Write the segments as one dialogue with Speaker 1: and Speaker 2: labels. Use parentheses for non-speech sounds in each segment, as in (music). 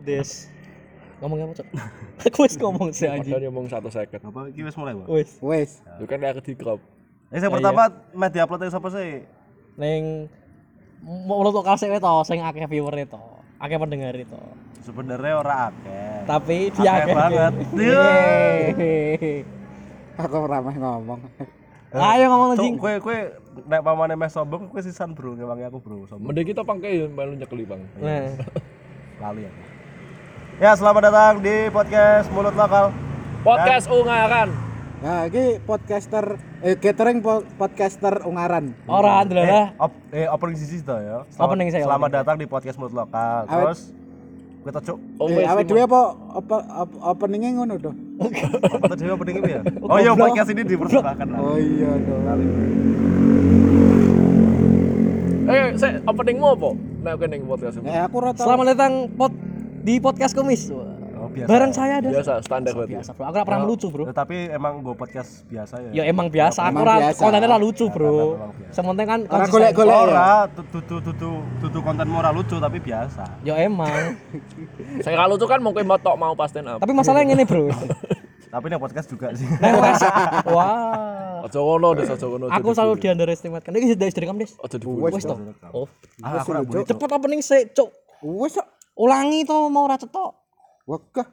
Speaker 1: Des. Ngomong apa, Cok? (laughs) Aku wis ngomong sih anjing.
Speaker 2: Padahal ngomong satu second.
Speaker 3: Apa iki wis mulai, Pak?
Speaker 1: Wis.
Speaker 4: Wes.
Speaker 2: Lu kan aku di crop.
Speaker 3: Eh, yang pertama media upload sapa sih?
Speaker 1: Ning mau untuk kasih to sing akeh viewer itu. Akeh pendengar itu.
Speaker 3: Sebenarnya ora akeh.
Speaker 1: Tapi dia
Speaker 3: Akeh banget.
Speaker 1: Yeay. (laughs)
Speaker 4: Aku ramah ngomong.
Speaker 1: Ayo ngomong anjing.
Speaker 3: kowe kowe nek pamane meh sombong kowe sisan, Bro, ngewangi aku, Bro. Sombong
Speaker 2: Mending kita pangke ya melu nyekeli, Bang.
Speaker 1: Nah,
Speaker 3: lali aku. Ya, selamat datang di podcast Mulut Lokal.
Speaker 2: Podcast Ungaran.
Speaker 4: Nah, ini podcaster eh catering po- podcaster Ungaran.
Speaker 1: ora ndelala.
Speaker 3: Op, eh opening sisi to ya. Selamat,
Speaker 1: Opening saya,
Speaker 3: Selamat
Speaker 1: opening.
Speaker 3: datang di podcast Mulut Lokal.
Speaker 4: Awet.
Speaker 3: Terus kita cuk.
Speaker 2: Oh,
Speaker 4: Eh,
Speaker 2: lima.
Speaker 4: dhewe apa apa apa- openingnya ngono to?
Speaker 3: Apa tadi opening ini ya? (laughs) Oh iya, podcast ini dipersembahkan lah.
Speaker 4: Oh iya dong.
Speaker 2: Eh, saya openingmu apa? Nek kene ning podcast ini.
Speaker 4: Eh aku ora tau.
Speaker 1: Selamat datang pod di podcast kumis.
Speaker 3: Oh, biasa.
Speaker 1: Bareng saya ada.
Speaker 2: Biasa standar berarti.
Speaker 1: Biasa, Bro. Aku gak pernah melucu, Bro.
Speaker 3: Ya, tapi emang gue podcast biasa
Speaker 1: Ya
Speaker 3: ya.
Speaker 1: emang biasa, aku ora
Speaker 4: biasa.
Speaker 1: kontennya ora lucu, Bro. Sementing kan
Speaker 4: Ora
Speaker 1: konsisten.
Speaker 4: golek-golek ya.
Speaker 3: Ora, tutu tutu tutu kontenmu ora lucu tapi biasa.
Speaker 1: Ya emang.
Speaker 2: Saya kalau tuh kan mungkin mau tok mau pasten apa.
Speaker 1: Tapi masalahnya ngene, Bro. (laughs)
Speaker 3: Tapi nih podcast juga sih.
Speaker 1: Nah, Mas. Wah. (laughs)
Speaker 2: Aja ngono, Des, aja ngono.
Speaker 1: Aku selalu di underestimate kan. Iki sudah direkam, Des.
Speaker 2: Aja di
Speaker 1: Wes to. Oh.
Speaker 3: Aku ora boleh.
Speaker 1: Cepet opening sih, Cuk.
Speaker 4: Wes kok.
Speaker 1: Ulangi to mau ora cetok.
Speaker 4: Wegah.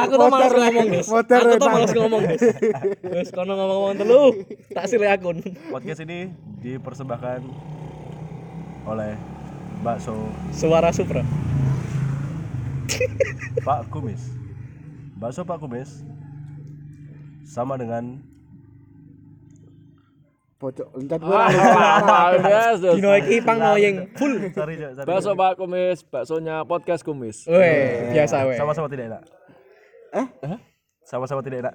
Speaker 1: Aku tuh malas ngomong, Des.
Speaker 4: Motor,
Speaker 1: Aku tuh malas ngomong, Des. Wes kono ngomong-ngomong telu. Tak silih akun.
Speaker 3: Podcast ini dipersembahkan oleh Bakso
Speaker 1: Suara Supra.
Speaker 3: Pak Kumis. Bakso Pak Kumis sama dengan
Speaker 4: Pojok.
Speaker 2: Des, Des.
Speaker 1: Dino iki pang noyeng full.
Speaker 3: sorry, sorry.
Speaker 2: Bakso Pak Kumis, baksonya podcast Kumis.
Speaker 1: Weh, biasa weh.
Speaker 3: Sama-sama tidak enak.
Speaker 4: Eh?
Speaker 3: Sama-sama tidak enak.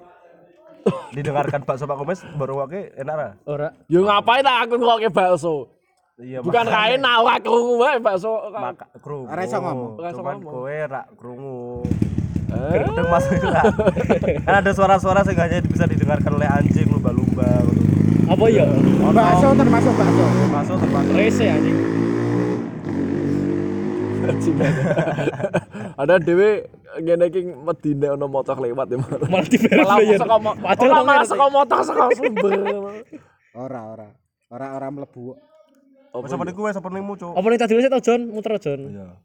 Speaker 3: Didengarkan Bakso Pak Kumis baru wae enak lah.
Speaker 1: Ora.
Speaker 2: Yo ngapain tak aku ngoke bakso?
Speaker 3: Iya,
Speaker 2: Bukan kain awak krungu wae bakso.
Speaker 3: maka krungu.
Speaker 4: Ora iso ngomong.
Speaker 2: Ora iso
Speaker 3: Cuman
Speaker 2: ngomong.
Speaker 3: kowe rak krungu. Gedeng masuk. (laughs) Kan ada suara-suara sehingga hanya bisa didengarkan oleh anjing lumba-lumba.
Speaker 1: Apa ya?
Speaker 4: Bakso termasuk bakso.
Speaker 3: Masuk termasuk.
Speaker 1: Rese anjing. (laughs)
Speaker 2: Ada dewe ngene iki medine ono motor lewat ya. Malah
Speaker 1: Malah di player.
Speaker 2: saka mo-
Speaker 1: Padahal
Speaker 2: malah saka motor saka sumber.
Speaker 4: Ora ora. Ora ora mlebu.
Speaker 3: Wes opening gue, openingmu, Cuk.
Speaker 1: Apa nih tadi sih tau John, muter John.
Speaker 3: Iya.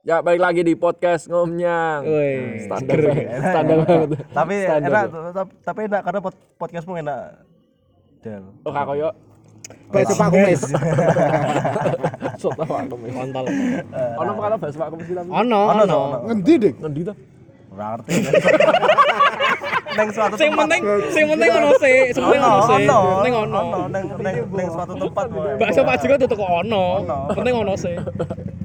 Speaker 2: Ya baik lagi di podcast ngomnyang.
Speaker 1: Woi,
Speaker 2: Standar banget. Standar banget.
Speaker 3: Tapi
Speaker 2: Standar,
Speaker 3: enak, tap- tapi enak karena pod- podcastmu enak. Del.
Speaker 2: Oh kak koyo
Speaker 4: Bakso Pak Kumis.
Speaker 2: soto Pak Kumis.
Speaker 1: kontol.
Speaker 2: Ono apa kata bahasa Pak Kumis kita?
Speaker 1: Ono,
Speaker 3: Ono.
Speaker 4: Ngendi, Dik?
Speaker 2: Ngendi to?
Speaker 3: Ora ngerti. (laughs) Neng suatu
Speaker 1: Sing penting, sing penting ono sih, sing penting ono sih.
Speaker 3: ono,
Speaker 1: Penting ono.
Speaker 3: neng neng neng suatu tempat wae.
Speaker 1: Bakso Pak Jiko ono.
Speaker 3: Ono.
Speaker 1: Penting ono sih. (laughs)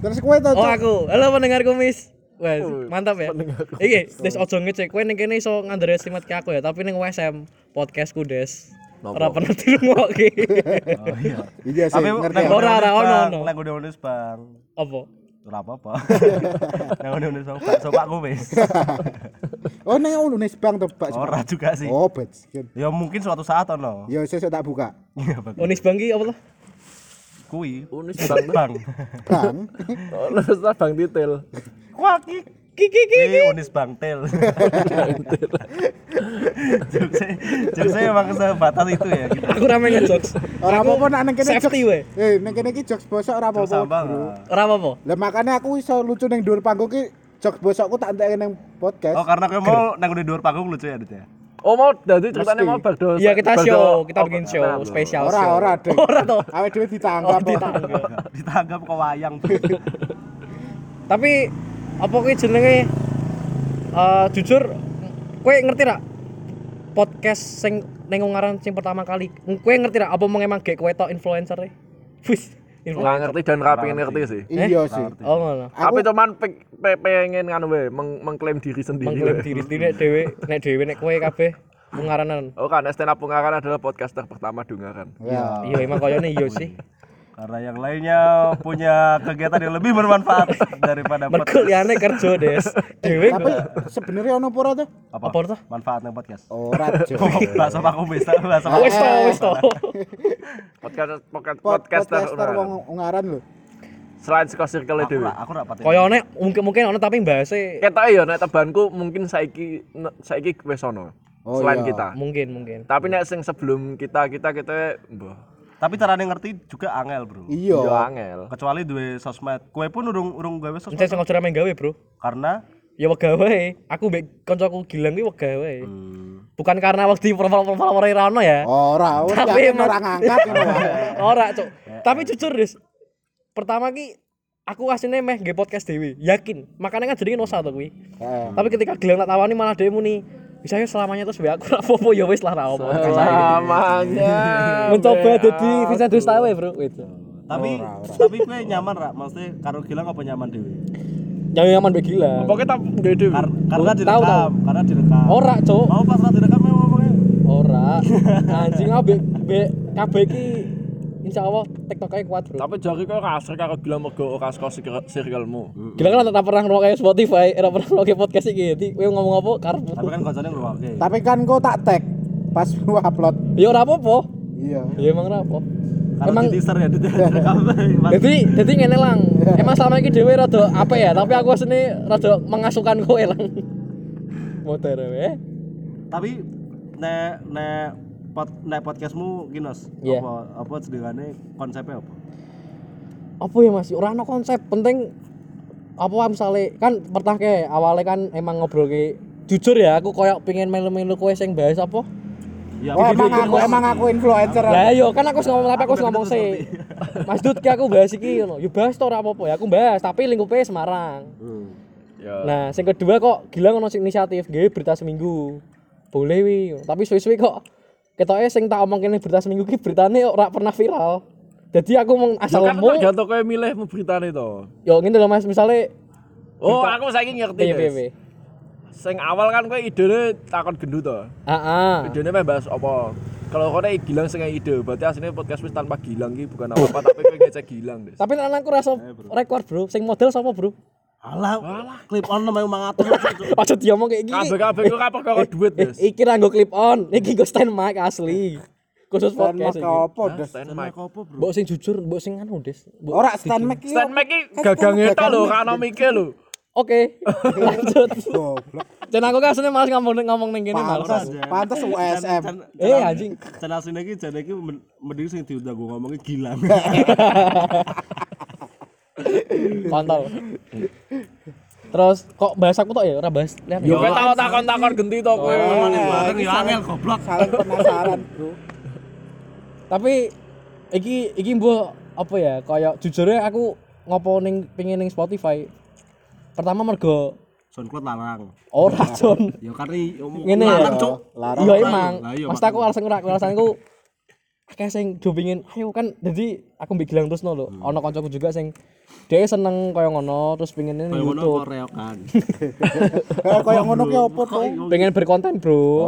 Speaker 4: Terus kowe to,
Speaker 1: Oh aku, halo pendengar kumis. Wes,
Speaker 2: Oh,
Speaker 1: mantap ya. Iki, Des ojo ngecek kowe ning kene iso underestimate ke aku ya, tapi ning WSM podcastku Des. Ora pernah dirungokke. (laughs)
Speaker 3: Oh iya.
Speaker 4: Iya sih,
Speaker 3: Tapi
Speaker 4: ngerti.
Speaker 1: Ora, ora, ono, ono.
Speaker 3: Neng udah udah bang.
Speaker 1: Apa?
Speaker 3: Ora apa-apa. Neng udah udah bang. Bakso Pak Kumis. (laughs)
Speaker 4: Oh, nang Unis Bang to bakso.
Speaker 3: Ora juga sih.
Speaker 4: Oh, bajingan.
Speaker 3: Ya mungkin suatu saat ono.
Speaker 4: Ya sesuk tak buka.
Speaker 3: Iya, Bang.
Speaker 1: Onis Bangki apa tuh?
Speaker 3: Kui.
Speaker 2: Unis bang.
Speaker 3: Bang.
Speaker 4: Bang.
Speaker 2: Unis bang detail.
Speaker 3: Wah, ki
Speaker 1: Kiki kiki.
Speaker 3: Ki Unis (laughs) Bangtel. Jokesnya, jokesnya emang sebatas itu ya. Gitu.
Speaker 1: Aku rame ngejokes.
Speaker 4: Ora apa-apa nak nang kene
Speaker 1: Safety
Speaker 4: jokes-
Speaker 1: we.
Speaker 4: Eh, nang kene iki jokes bosok ora
Speaker 3: Jokes
Speaker 4: apa-apa.
Speaker 1: Ora apa-apa.
Speaker 4: Lah makanya aku iso lucu ning dhuwur panggung ki jokes bosokku tak entek ning podcast.
Speaker 3: Oh, karena kamu mau nang di dhuwur panggung lucu ya, Dit ya.
Speaker 2: Oh mau jadi ceritanya mau berdoa.
Speaker 1: Iya kita show, kita bikin show spesial
Speaker 4: Ora
Speaker 1: show.
Speaker 4: ora, Dek.
Speaker 1: Ora toh.
Speaker 4: Awake dhewe ditangkap.
Speaker 1: Oh, ditangkap.
Speaker 3: Ditangkap ke wayang.
Speaker 1: Tapi apa kuwi jenenge eh jujur kowe ngerti ra podcast sing ning Ungaran sing pertama kali kowe ngerti ra apa mau emang gek kowe tok influencer e wis
Speaker 2: Nggak ngerti dan nggak pengen ngerti sih.
Speaker 4: Iya sih.
Speaker 1: oh ngono
Speaker 2: Tapi cuman pe- pe- pengen kan we meng- mengklaim diri sendiri.
Speaker 1: mengklaim
Speaker 2: we.
Speaker 1: diri sendiri nek dhewe nek dhewe nek kowe kabeh Ungaranan
Speaker 2: Oh kan stand up Ungaran adalah podcaster pertama di Ungaran.
Speaker 4: Ya.
Speaker 1: iya emang koyone iya sih
Speaker 3: Karena yang lainnya punya kegiatan yang lebih bermanfaat daripada podcast.
Speaker 1: liyane kerja, Des. Dewe
Speaker 4: Tapi sebenarnya ono pura tuh?
Speaker 3: Apa?
Speaker 1: Apa tuh?
Speaker 3: Manfaatnya podcast.
Speaker 4: Ora, Cuk.
Speaker 3: Bakso Pak Kumis, bakso Pak
Speaker 1: Wis to, wis to.
Speaker 2: Podcast podcast
Speaker 4: Pod-
Speaker 2: podcaster
Speaker 4: wong ungaran lho.
Speaker 2: selain saka circle
Speaker 3: Aku
Speaker 2: dhewe.
Speaker 3: rak, aku rak pati.
Speaker 1: Koyone mungkin mungkin ono tapi bahase
Speaker 2: Ketok ya nek tebanku mungkin saiki saiki wis ono.
Speaker 4: Oh,
Speaker 2: Selain
Speaker 4: iya.
Speaker 2: kita.
Speaker 1: mungkin mungkin.
Speaker 2: Tapi nek sing sebelum kita kita kita mbah.
Speaker 3: Tapi carane ngerti juga angel, Bro.
Speaker 2: Yo
Speaker 4: Iya.
Speaker 2: angel.
Speaker 3: Kecuali duwe sosmed. Kue pun urung urung gawe sosmed
Speaker 1: sing ora main gawe, Bro.
Speaker 3: karena
Speaker 1: Ya wegah wae. Aku mbek kancaku Gilang ki wegah wae.
Speaker 3: hmm,
Speaker 1: Bukan karena waktu profil-profil ora ra ono ya.
Speaker 4: Ora, wis
Speaker 1: Tapi emang-
Speaker 4: ora ngangkat (laughs) ngono wae.
Speaker 1: Ora, Cuk. Tapi jujur, Des. Pertama ki aku asline meh nge podcast dewe, yakin. Makanya kan jenenge Nosa to kuwi.
Speaker 4: Heeh.
Speaker 1: Tapi ketika Gilang tak tawani malah dhewe muni, bisa ya selamanya terus be aku ra apa-apa ya wis lah ra apa.
Speaker 2: Selamanya. (laughs)
Speaker 1: Mencoba jadi Vincent Dustawe, Bro. Itu.
Speaker 3: tapi tapi kue nyaman rak maksudnya karo Gilang apa nyaman dewe
Speaker 1: Yang nyaman be Gilang.
Speaker 2: Apa kita gede
Speaker 3: karena direkam karena direkam
Speaker 1: Ora, Cuk.
Speaker 3: mau pas direkam emang ngomongnya
Speaker 1: Ora. (laughs) Anjing aku be, be kabeh iki insyaallah TikTok-nya kuat, Bro.
Speaker 2: Tapi jari kok kasar karo bilang mergo ora saka circle- circle-mu.
Speaker 1: Gila kan tak pernah ngrungokne Spotify, ora pernah ngrungokne podcast iki. Jadi kowe ngomong apa karepmu.
Speaker 3: tapi kan koncone ngrungokne
Speaker 4: Tapi kan kok tak tag pas lu upload.
Speaker 1: Ya ora apa-apa.
Speaker 4: Iya.
Speaker 1: Ya emang ora apa.
Speaker 3: karena
Speaker 1: Emang
Speaker 3: teaser ya (laughs)
Speaker 1: jadi jadi ngene lang. Emang selama ini dhewe rada apa ya, tapi aku asline rada mengasuhkan kowe lang. (laughs) Motor wae.
Speaker 3: tapi nek nek pod, nek podcastmu ginos
Speaker 1: Iya.
Speaker 3: apa apa sedengane konsepnya apa
Speaker 1: Apa ya Mas? Ora ana konsep, penting apa misalnya kan pertah ke awalnya kan emang ngobrol ke jujur ya aku koyok pengen melu-melu kowe sing bahas apa
Speaker 3: ya
Speaker 4: Oh, emang aku emang aku influencer.
Speaker 1: Lah yo kan aku ngomong tapi aku ngomong sih. Mas Dut ki aku bahas iki ngono. Yo bahas to ora apa-apa ya. Aku bahas tapi lingkupe Semarang.
Speaker 3: Hmm.
Speaker 2: Ya.
Speaker 1: Nah, sing kedua kok gila ngono inisiatif gawe berita seminggu. Boleh wi, tapi suwi-suwi kok ketoke sing tak omong kene berita seminggu ki beritane ora pernah viral. Jadi aku mau asal
Speaker 2: kan
Speaker 1: mau
Speaker 2: tergantung kowe milih mau beritane to.
Speaker 1: yo ngene lho Mas, misale
Speaker 2: Oh, aku saiki ngerti.
Speaker 1: piye
Speaker 2: Des.
Speaker 1: piye.
Speaker 2: Sing awal kan kowe idene takon gendut to.
Speaker 1: Heeh.
Speaker 2: Idene meh bahas apa? Kalau kowe Gilang sing ide, berarti aslinya podcast wis tanpa Gilang ki bukan apa-apa tapi kowe ngecek Gilang, Des.
Speaker 1: Tapi nek aku rasa rekor, Bro. Sing model sapa, Bro?
Speaker 3: Alah clip on namanya mangatus
Speaker 1: Aja diomong kayak gini.
Speaker 2: Kabeh-kabeh ku kapok karo duit,
Speaker 1: Eh,
Speaker 2: Des.
Speaker 1: iki ra nggo clip on, iki nggo stand mic asli. Khusus
Speaker 4: Stand
Speaker 1: podcast
Speaker 4: mic
Speaker 1: iki.
Speaker 4: apa, Des?
Speaker 2: Stand mic.
Speaker 3: apa bro
Speaker 1: Mbok sing jujur, mbok sing anu, Des.
Speaker 4: Ora stand mic iki.
Speaker 2: Stand mic ki gagang eta lho, kan ono mike lho.
Speaker 1: Oke. Lanjut.
Speaker 4: Goblok.
Speaker 1: Dan aku kan aslinya malas ngomong ngomong ning kene malas.
Speaker 4: Pantes, USM.
Speaker 1: Eh anjing.
Speaker 3: channel sini iki jane iki men- mending sing diundang gue ngomongnya gilang
Speaker 1: Kontol. Terus kok bahas aku tok ya ora bahas lihat.
Speaker 2: Yo kowe tau takon-takon genti to kowe.
Speaker 3: bareng ya angel goblok
Speaker 4: Saling penasaran, Bro.
Speaker 1: Tapi iki iki mbok apa ya kayak jujurnya aku ngopo ning pengin ning Spotify. Pertama mergo
Speaker 3: SoundCloud larang
Speaker 1: ora Jon.
Speaker 3: ya ngomong
Speaker 1: Ngene ya.
Speaker 3: larang cuk
Speaker 4: Larang.
Speaker 1: Iya emang. Mas aku alasan ora alasanku kayak sing do pengin ayo kan jadi aku mbek Gilang terus no lho. Ono kancaku juga sing dia seneng kaya ngono terus pengen ini
Speaker 3: kayak ngono
Speaker 1: YouTube.
Speaker 3: Korea kan (laughs)
Speaker 4: Eh koyo ngono ki opo to?
Speaker 1: pengen berkonten bro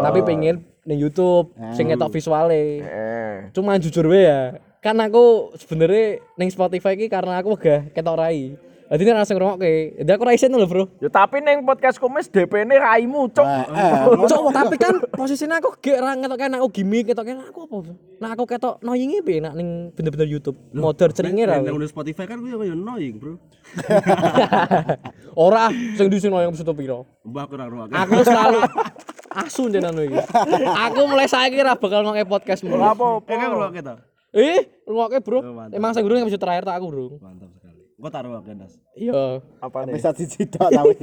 Speaker 1: tapi pengen ning YouTube sing ngetok visuale
Speaker 2: Eh.
Speaker 1: cuma jujur we ya kan aku sebenarnya ning Spotify ki karena aku gak ketok rai jadi ini langsung ngrungokke. Jadi aku rai sen lho bro.
Speaker 2: Yo tapi ning podcast kumis DP-ne raimu, Cuk.
Speaker 4: Eh, (laughs)
Speaker 1: Cok, tapi kan posisinya aku gak ra ngetok kena aku gimmick ketok kena aku apa nah aku ketok noyingi piye nak ning bener-bener YouTube. Modern ceringe ra
Speaker 3: yang
Speaker 1: we.
Speaker 3: udah Spotify kan gue yang annoying bro. (laughs)
Speaker 1: Ora sing di sing noyong bisa piro?
Speaker 3: Mbah aku orang
Speaker 1: aku selalu asu njen anu iki. Aku mulai saiki ra bakal ngoke podcast mulu
Speaker 2: Apa?
Speaker 3: eh kan ruang kita
Speaker 1: Eh, rungokke, Bro.
Speaker 3: Oh.
Speaker 1: Emang sing gurung episode terakhir tak aku, Bro.
Speaker 3: mantap sekali gue taruh ruang das
Speaker 1: Iya.
Speaker 2: Apa nih?
Speaker 4: bisa dicidok tapi.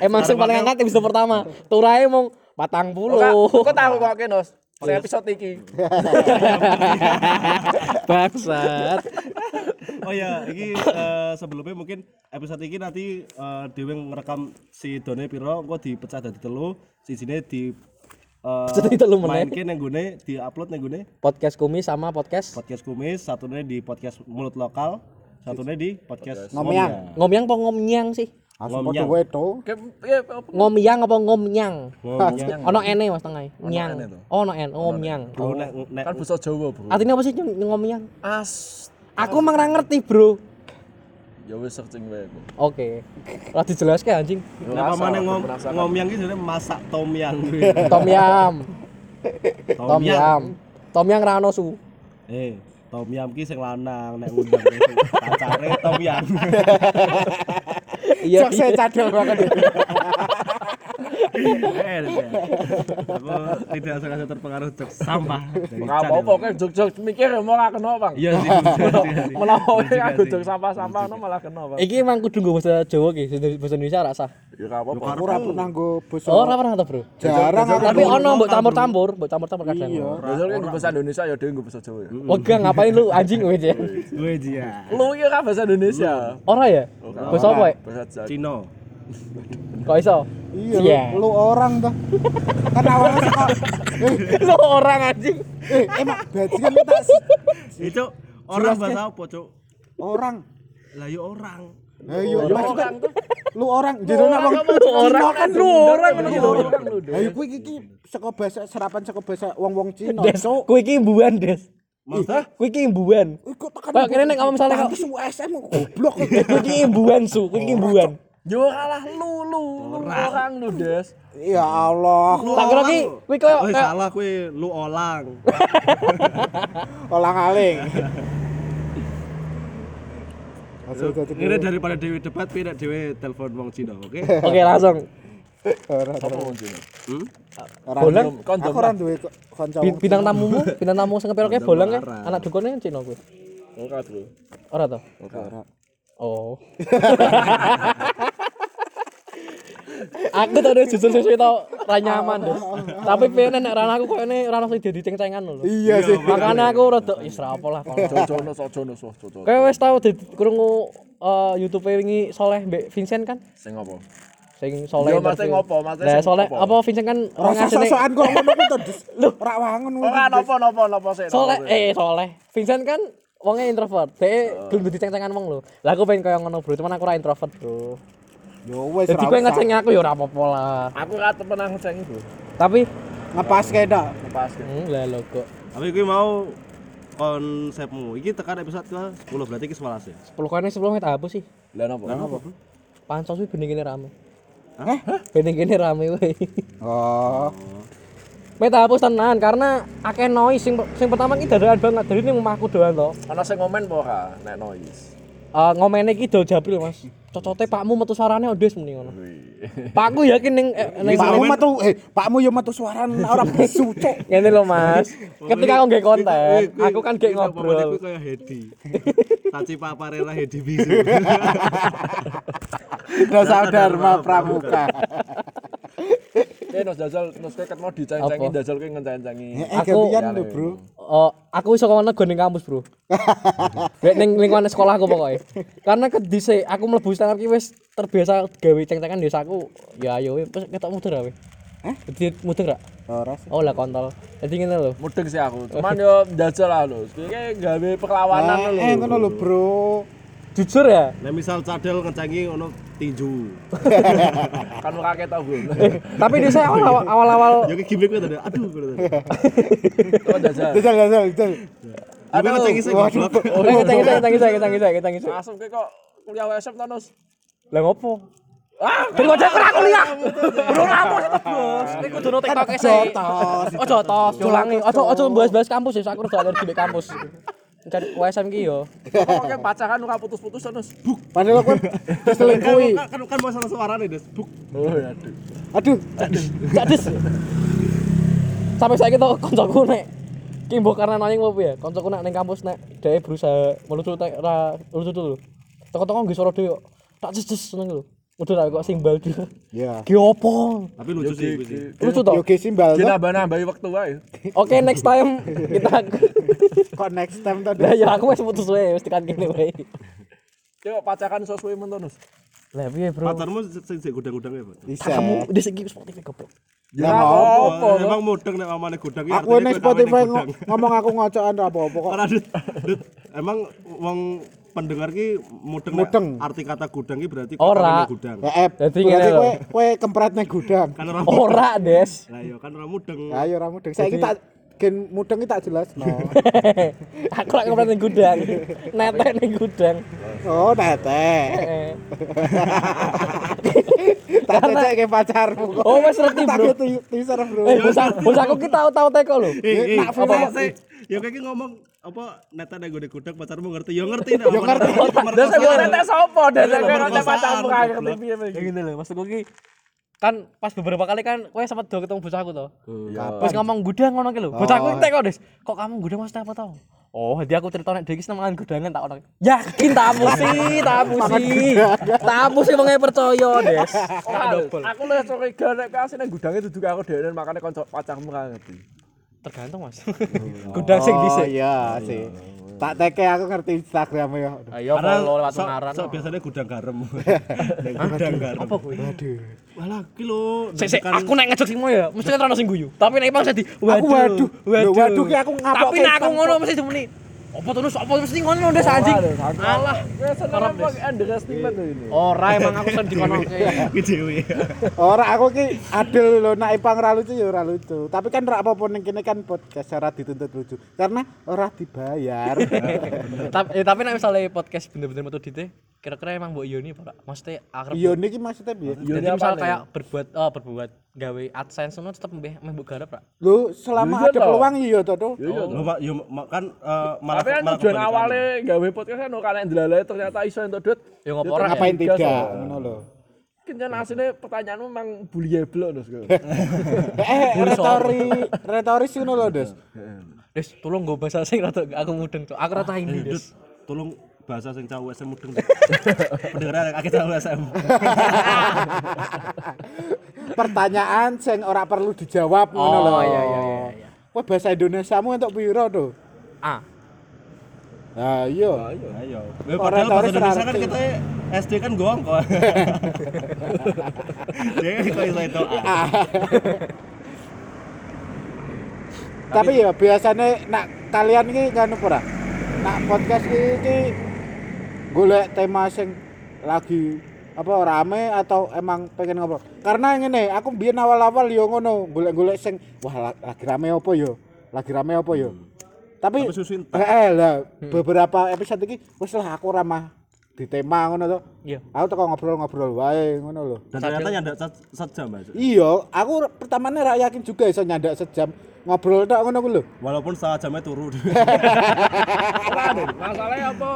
Speaker 1: Emang sing paling angkat episode pertama. Turae mong 40.
Speaker 2: Kok tahu kok Kenos? Sing episode iki. (laughs)
Speaker 1: Bangsat.
Speaker 3: oh ya ini eh, sebelumnya mungkin episode ini nanti eh, Dewi ngerekam si Done Piro gue dipecah dari telu si sini di eh,
Speaker 1: Jadi telu meneh.
Speaker 3: mainke nang gune di upload nang gune
Speaker 1: Podcast kumis sama podcast
Speaker 3: podcast kumis satunya di podcast mulut lokal satunya di podcast
Speaker 4: Ngomyang.
Speaker 1: ngomyang apa ngomnyang sih?
Speaker 3: Ngomyang.
Speaker 4: padha wae to.
Speaker 2: Ya?
Speaker 1: Ngomyang apa ngomnyang? (laughs) Ono ene Mas tengah. Nyang. Oh, ono en, ngomnyang.
Speaker 3: Bro, nek nek
Speaker 2: Kan bahasa Jawa, Bro.
Speaker 1: Artinya apa sih ngomyang?
Speaker 2: As
Speaker 1: Aku emang ora ngerti, Bro.
Speaker 2: ya wis searching wae, Bro.
Speaker 1: Oke. Lah dijelaske anjing.
Speaker 2: Rasa,
Speaker 3: pamane ngom ngomyang iki jenenge masak tom yam. (laughs)
Speaker 1: Tom yam. Tom
Speaker 3: Tom
Speaker 1: yam. Tom yam ra ono su.
Speaker 3: Eh, tom yam ki sing lanang nek ngundang pacare tom yam.
Speaker 1: Iya.
Speaker 4: Cok saya cadel banget. (laughs)
Speaker 3: Aku tidak sengaja terpengaruh jok sampah
Speaker 2: Ora apa-apa kan jog-jog mikir ya mau ora kena, Bang.
Speaker 3: Iya sih.
Speaker 2: Menawa aku
Speaker 3: sih.
Speaker 2: jog sampah-sampah no malah kena, Bang.
Speaker 1: Iki emang kudu nggo bahasa Jawa ki, bahasa Indonesia ra sah.
Speaker 2: Ya ora apa-apa.
Speaker 4: Aku ora pernah nggo basa.
Speaker 1: Oh, ora pernah ta, Bro?
Speaker 4: Jarang.
Speaker 1: Tapi ono mbok campur-campur, mbok campur-campur kadang.
Speaker 4: Iya.
Speaker 2: Belajar kan bahasa Indonesia ya dhewe bahasa Jawa ya.
Speaker 1: Wega ngapain lu anjing kowe ya?
Speaker 3: Gue dia.
Speaker 2: Lu iki kan bahasa Indonesia.
Speaker 1: Ora ya? Bahasa apa ya?
Speaker 2: Bahasa Jawa.
Speaker 1: Kok iso?
Speaker 4: Iya,
Speaker 1: Iya.
Speaker 4: lu, lu orang tuh. Kan awalnya suka eh,
Speaker 1: Lu orang anjing.
Speaker 4: eh emang bajingan kita
Speaker 3: Itu orang bahasa apa, Cuk?
Speaker 4: orang.
Speaker 3: Lah yo orang.
Speaker 4: Ayo, maksudnya
Speaker 2: orang tuh.
Speaker 4: lu orang jadi nang wong
Speaker 1: Lu orang kan lu orang ngono
Speaker 2: lu.
Speaker 4: Ayo kuwi iki saka bahasa serapan saka bahasa wong-wong Cina.
Speaker 1: Des, kowe iki imbuhan, Des.
Speaker 3: Maksudnya
Speaker 1: Kowe iki imbuhan.
Speaker 4: Iku tekan.
Speaker 1: Kayak kene nek ngomong misalnya kok-
Speaker 4: Pantes USM kok goblok.
Speaker 1: Kowe iki imbuhan su, kowe iki imbuhan.
Speaker 2: Yo kalah lu lu lu orang lu Des.
Speaker 4: Ya Allah,
Speaker 3: Lu
Speaker 1: Tak kira
Speaker 3: orang
Speaker 1: ki kowe koyo
Speaker 3: salah kowe lu olang. (laughs)
Speaker 4: olang-aling. Hasil dadi
Speaker 3: Ini daripada Dewi debat, pilih Dewi telepon wong Cina, oke? (laughs)
Speaker 1: Oke, langsung.
Speaker 4: ora
Speaker 2: Apa wong Cina?
Speaker 3: Hmm?
Speaker 4: ora.
Speaker 1: Bolang?
Speaker 2: Kondom.
Speaker 4: Aku ora duwe kanca.
Speaker 1: Bintang tamumu, (laughs) bintang tamu sing kepiroke bolang kan
Speaker 3: marah.
Speaker 1: anak dukune kan Cina kowe.
Speaker 2: Ora, Bro.
Speaker 1: Ora to?
Speaker 4: Ora.
Speaker 1: Oh. Aku tau deh jujur sesuai tau ra nyaman deh. Tapi pengen nek rana aku kok ini rana sing jadi ceng-cengan lho.
Speaker 4: Iya sih.
Speaker 1: Makanya aku rada wis ra apa lah.
Speaker 2: Jojono sojono soh jojo.
Speaker 1: Kayak wis tau di krungu eh, YouTube wingi Soleh Mbak Vincent kan?
Speaker 2: Sing apa?
Speaker 1: Sing Soleh.
Speaker 2: Yo,
Speaker 1: Lah
Speaker 2: sing
Speaker 1: Soleh
Speaker 2: apa?
Speaker 1: Vincent kan orang
Speaker 4: Rasa
Speaker 1: asline
Speaker 4: sosokan kok ngono ku to, Des. (laughs) Ora wangun.
Speaker 2: Ora napa napa napa sih.
Speaker 1: Soleh eh Soleh. Vincent kan wongnya introvert. Dia gelem dadi ceng-cengan wong lho. Lah aku pengen kaya ngono, Bro. Cuman aku ora introvert, Bro.
Speaker 4: Yo wis
Speaker 1: Jadi kowe ngeceng aku ya ora apa-apa lah.
Speaker 2: Aku ra temen ngeceng Bro.
Speaker 1: Tapi
Speaker 4: ngepas kayak dak.
Speaker 2: Pas.
Speaker 1: hmm, lah lo kok
Speaker 3: Tapi gue mau konsepmu. Iki tekan episode ke 10 berarti iki 11 ya.
Speaker 1: 10 kene 10 menit apa sih?
Speaker 2: Lah napa?
Speaker 1: Pansos wih bening kene rame.
Speaker 4: Hah?
Speaker 1: Bening kene rame weh.
Speaker 4: Oh.
Speaker 1: Meta hapus tenan karena akeh noise sing sing pertama iki dadakan banget dari ini omahku doan to.
Speaker 2: Ana sing ngomen apa ora nek noise.
Speaker 1: Eh ngomene iki do jabril Mas. Cocote pakmu metu suarane odes muni ngono. Pakku yakin ning eh, ning
Speaker 4: Pakmu metu eh pakmu yo metu suaran ora (laughs) bisu, Cuk.
Speaker 1: ngene lho Mas. Ketika aku nggak konten, aku kan gak
Speaker 3: Gue
Speaker 1: ngobrol.
Speaker 3: kayak Hedi. (laughs) Saci paparela Hedi bisu. (laughs)
Speaker 4: Dosa Dharma Pramuka.
Speaker 2: Kayak nos dajal nos kayak mau diceng-cengi
Speaker 1: Apa?
Speaker 2: dajal kayak ngenceng-cengi.
Speaker 4: Eh
Speaker 1: Aku-
Speaker 4: gantian lho, Bro.
Speaker 1: Oh, aku iso kono go ning kampus, Bro. (laughs) Nek ning lingkungan sekolahku pokoknya. Karena kedise aku mlebu stand up ki wis terbiasa gawe ceng-cengan desa aku. Ya ayo wis ketok muter ae.
Speaker 4: Hah?
Speaker 1: Jadi muter gak?
Speaker 4: Ora sih.
Speaker 1: Oh lah kontol. Jadi ngene lho.
Speaker 2: Mudeng sih aku. Cuman yo dajal lah lho. Kayak gawe perlawanan lho.
Speaker 4: Eh ngono lho, Bro
Speaker 1: jujur ya?
Speaker 3: Nah misal cadel ngecengi ono tinju. (laughs)
Speaker 2: Kan lu kaget tau gue eh,
Speaker 1: tapi di saya awal awal awal
Speaker 3: ya kayak gimmick gue tadi. Aduh gue tadi. (laughs)
Speaker 4: Jajal. Jajal jajal
Speaker 3: ada ngecengi sih waduh.
Speaker 1: Ngecengi eh, saya ngecengi saya ngecengi saya ngecengi saya.
Speaker 2: Asem kayak kok kuliah WSM tanos
Speaker 1: lah ngopo? Ah, kuliah. Bro kampus TikTok sih. Ojo tos. Ojo ojo bahas-bahas kampus ya, aku kampus cari WSM ki yo.
Speaker 2: Pokoke pacaran ora putus-putus terus buk.
Speaker 4: Padahal aku diselingkuhi.
Speaker 3: Kan kan, kan kan masalah suarane, Des. Buk.
Speaker 2: Oh, iya, aduh.
Speaker 4: Aduh,
Speaker 1: aduh. Sampai saya tok kancaku nek ki mbok karena nanging opo ya? Kancaku nek ning kampus nek dhewe berusaha melucu tek ora lucu dulu. Teko-teko nggih suara dhewe tak jes-jes seneng lho. Udah kok simbal dia.
Speaker 4: ya.
Speaker 1: Ki opo?
Speaker 3: Tapi lucu sih, gue sih.
Speaker 1: Lucu toh?
Speaker 4: Yo ge simbal
Speaker 2: Ki
Speaker 4: to.
Speaker 2: nambah-nambahi waktu wae.
Speaker 1: Oke, next time kita
Speaker 4: Kok next time to.
Speaker 1: Lah ya aku wis putus wae, wis tekan kene wae.
Speaker 2: Coba pacaran sesuai men to nos.
Speaker 1: Lah piye, Bro?
Speaker 3: Pacarmu sing sing gudang-gudang ya, Pak?
Speaker 4: Bisa.
Speaker 1: Kamu di segi Spotify goblok.
Speaker 4: Ya
Speaker 2: apa
Speaker 3: Oh,
Speaker 2: to?
Speaker 3: emang mudeng nek mamane gudang iki
Speaker 4: Aku
Speaker 3: kawin
Speaker 4: Spotify ngomong aku ngocokan apa-apa kok.
Speaker 3: Emang wong pendengar ki mudeng
Speaker 4: Mudeng.
Speaker 3: arti kata gudang ki berarti
Speaker 1: Ora.
Speaker 3: gudang
Speaker 4: Ya, eh,
Speaker 1: Jadi
Speaker 4: berarti
Speaker 1: ngene
Speaker 4: kowe kowe kempret nang gudang.
Speaker 3: kan ora
Speaker 1: Ora, Des.
Speaker 3: lah ya kan ora mudeng
Speaker 4: Ayo ora mudeng. Saiki tak gen mudeng tak jelasno. (laughs)
Speaker 1: Aku lak (laughs) ngomong ning gudang. Netek ning gudang.
Speaker 4: Oh, nete.
Speaker 1: Eh. (laughs)
Speaker 4: Tak cecek ke pacarmu kok.
Speaker 1: Oh, wis
Speaker 4: Tak
Speaker 1: Bro.
Speaker 4: tu- teaser, Bro.
Speaker 1: Eh, bos aku, bos aku ki tau-tau teko lho.
Speaker 4: Nak
Speaker 3: apa
Speaker 4: apa?
Speaker 3: sih ya kayak ngomong apa neta nek gede gudang pacarmu ngerti ya ngerti nek
Speaker 4: Ya ngerti.
Speaker 1: Terus aku netek sapa? Netek kowe netek
Speaker 3: pemerkosaan,
Speaker 1: pacarmu ngerti piye. Ya ngene lho, maksudku ki kan pas beberapa kali kan kowe sempat do ketemu bos aku toh. Terus ngomong gudang ngono ki lho. Bos aku teko, Des. Kok kamu gudang maksudnya apa tau? Oh, jadi aku cerita nek Deki seneng gudangan tak ono. Yakin tak musi, tak musi. Tak musi wong e percaya, Des. Double.
Speaker 2: Aku lek curiga nek kasih nang gudange duduk aku dhewe makane kanca pacarmu ra ngerti.
Speaker 1: Tergantung, Mas. Gudang sing
Speaker 4: Oh,
Speaker 1: dhisik.
Speaker 4: iya sih. Tak teke aku ngerti Instagram ya.
Speaker 1: Ayo follow lewat
Speaker 3: so,
Speaker 1: ngaran.
Speaker 3: so, biasanya gudang garam (laughs) gudang garam
Speaker 1: Apa kuwi?
Speaker 4: Aduh.
Speaker 3: walah ki lho
Speaker 1: Sik sik aku nek ngejok sing ya, mesti kan ono sing guyu. Tapi nek bang jadi
Speaker 4: waduh. Lho, waduh ki aku ngapoke
Speaker 1: Tapi nek aku ngono mesti demeni. Apa terus apa mesti ngono ndes anjing. Alah,
Speaker 2: seneng apa underestimate ini.
Speaker 1: ora emang aku sen dikono. (laughs)
Speaker 3: ki dhewe
Speaker 4: Ora aku ki adil lho nek Ipang ora lucu ya ora lucu. Tapi kan ora apa-apa ning kene kan podcast ora dituntut lucu karena ora dibayar. (laughs)
Speaker 1: Tapi eh, tapi nek misalnya podcast bener-bener metu dite, kira-kira emang mbok Yoni apa? Maksudnya akrab.
Speaker 4: Iya niki maksudnya piye?
Speaker 1: Jadi misal kayak berbuat oh berbuat gawe AdSense ngono tetep mbeh mbeh garap ra?
Speaker 4: Lho selama ada peluang iya to to.
Speaker 3: Lho, Mak, yo kan eh, malah
Speaker 2: Tapi kan
Speaker 3: malah
Speaker 2: tujuan
Speaker 3: kebalikan.
Speaker 2: awalnya gawe podcast kan kalian ndelale ternyata iso entuk duit.
Speaker 1: Ya ngopo ora?
Speaker 4: Ngapain tidak
Speaker 2: oh.
Speaker 4: ngono lho.
Speaker 2: Kencan asline pertanyaanmu memang bullyable lho. (laughs) Sko.
Speaker 4: Eh retori retoris ngono lho, Des.
Speaker 1: Des, tolong gue bahasa sing rada aku mudeng tuh. Aku rata ini,
Speaker 3: Dut,
Speaker 1: Des.
Speaker 3: tolong bahasa sing cawek SM mudeng (laughs) pendengar akeh cawek SM (laughs)
Speaker 4: Pertanyaan sing ora perlu dijawab ngono lho.
Speaker 1: Oh, iya, iya, iya, iya.
Speaker 4: Kowe bahasa Indonesiamu entuk piro to?
Speaker 1: Ah,
Speaker 4: Nah, iya.
Speaker 3: ayo Lho,
Speaker 4: Kok
Speaker 3: padahal bahasa Indonesia kan kita SD kan gong kok (laughs) dia kok iso itu ah.
Speaker 4: Tapi ya biasanya nak kalian iki kan apa ora? Nak podcast iki golek tema sing lagi apa rame atau emang pengen ngobrol? Karena ngene, aku biyen awal-awal yo ngono, golek-golek sing wah la- lagi rame apa yo? Lagi rame apa yo? Tapi
Speaker 3: Tapi
Speaker 4: eh, lah beberapa episode iki wis lah aku ramah di tema ngono to.
Speaker 1: iya.
Speaker 4: Aku teko ngobrol-ngobrol wae ngono lho.
Speaker 3: dan ternyata nyandak se- sejam Mas.
Speaker 4: Iya, aku pertamanya ra yakin juga iso nyandak sejam ngobrol tok ngono ku lho.
Speaker 3: walaupun setengah jamnya turu
Speaker 2: Ora, Den. Masalahnya apa?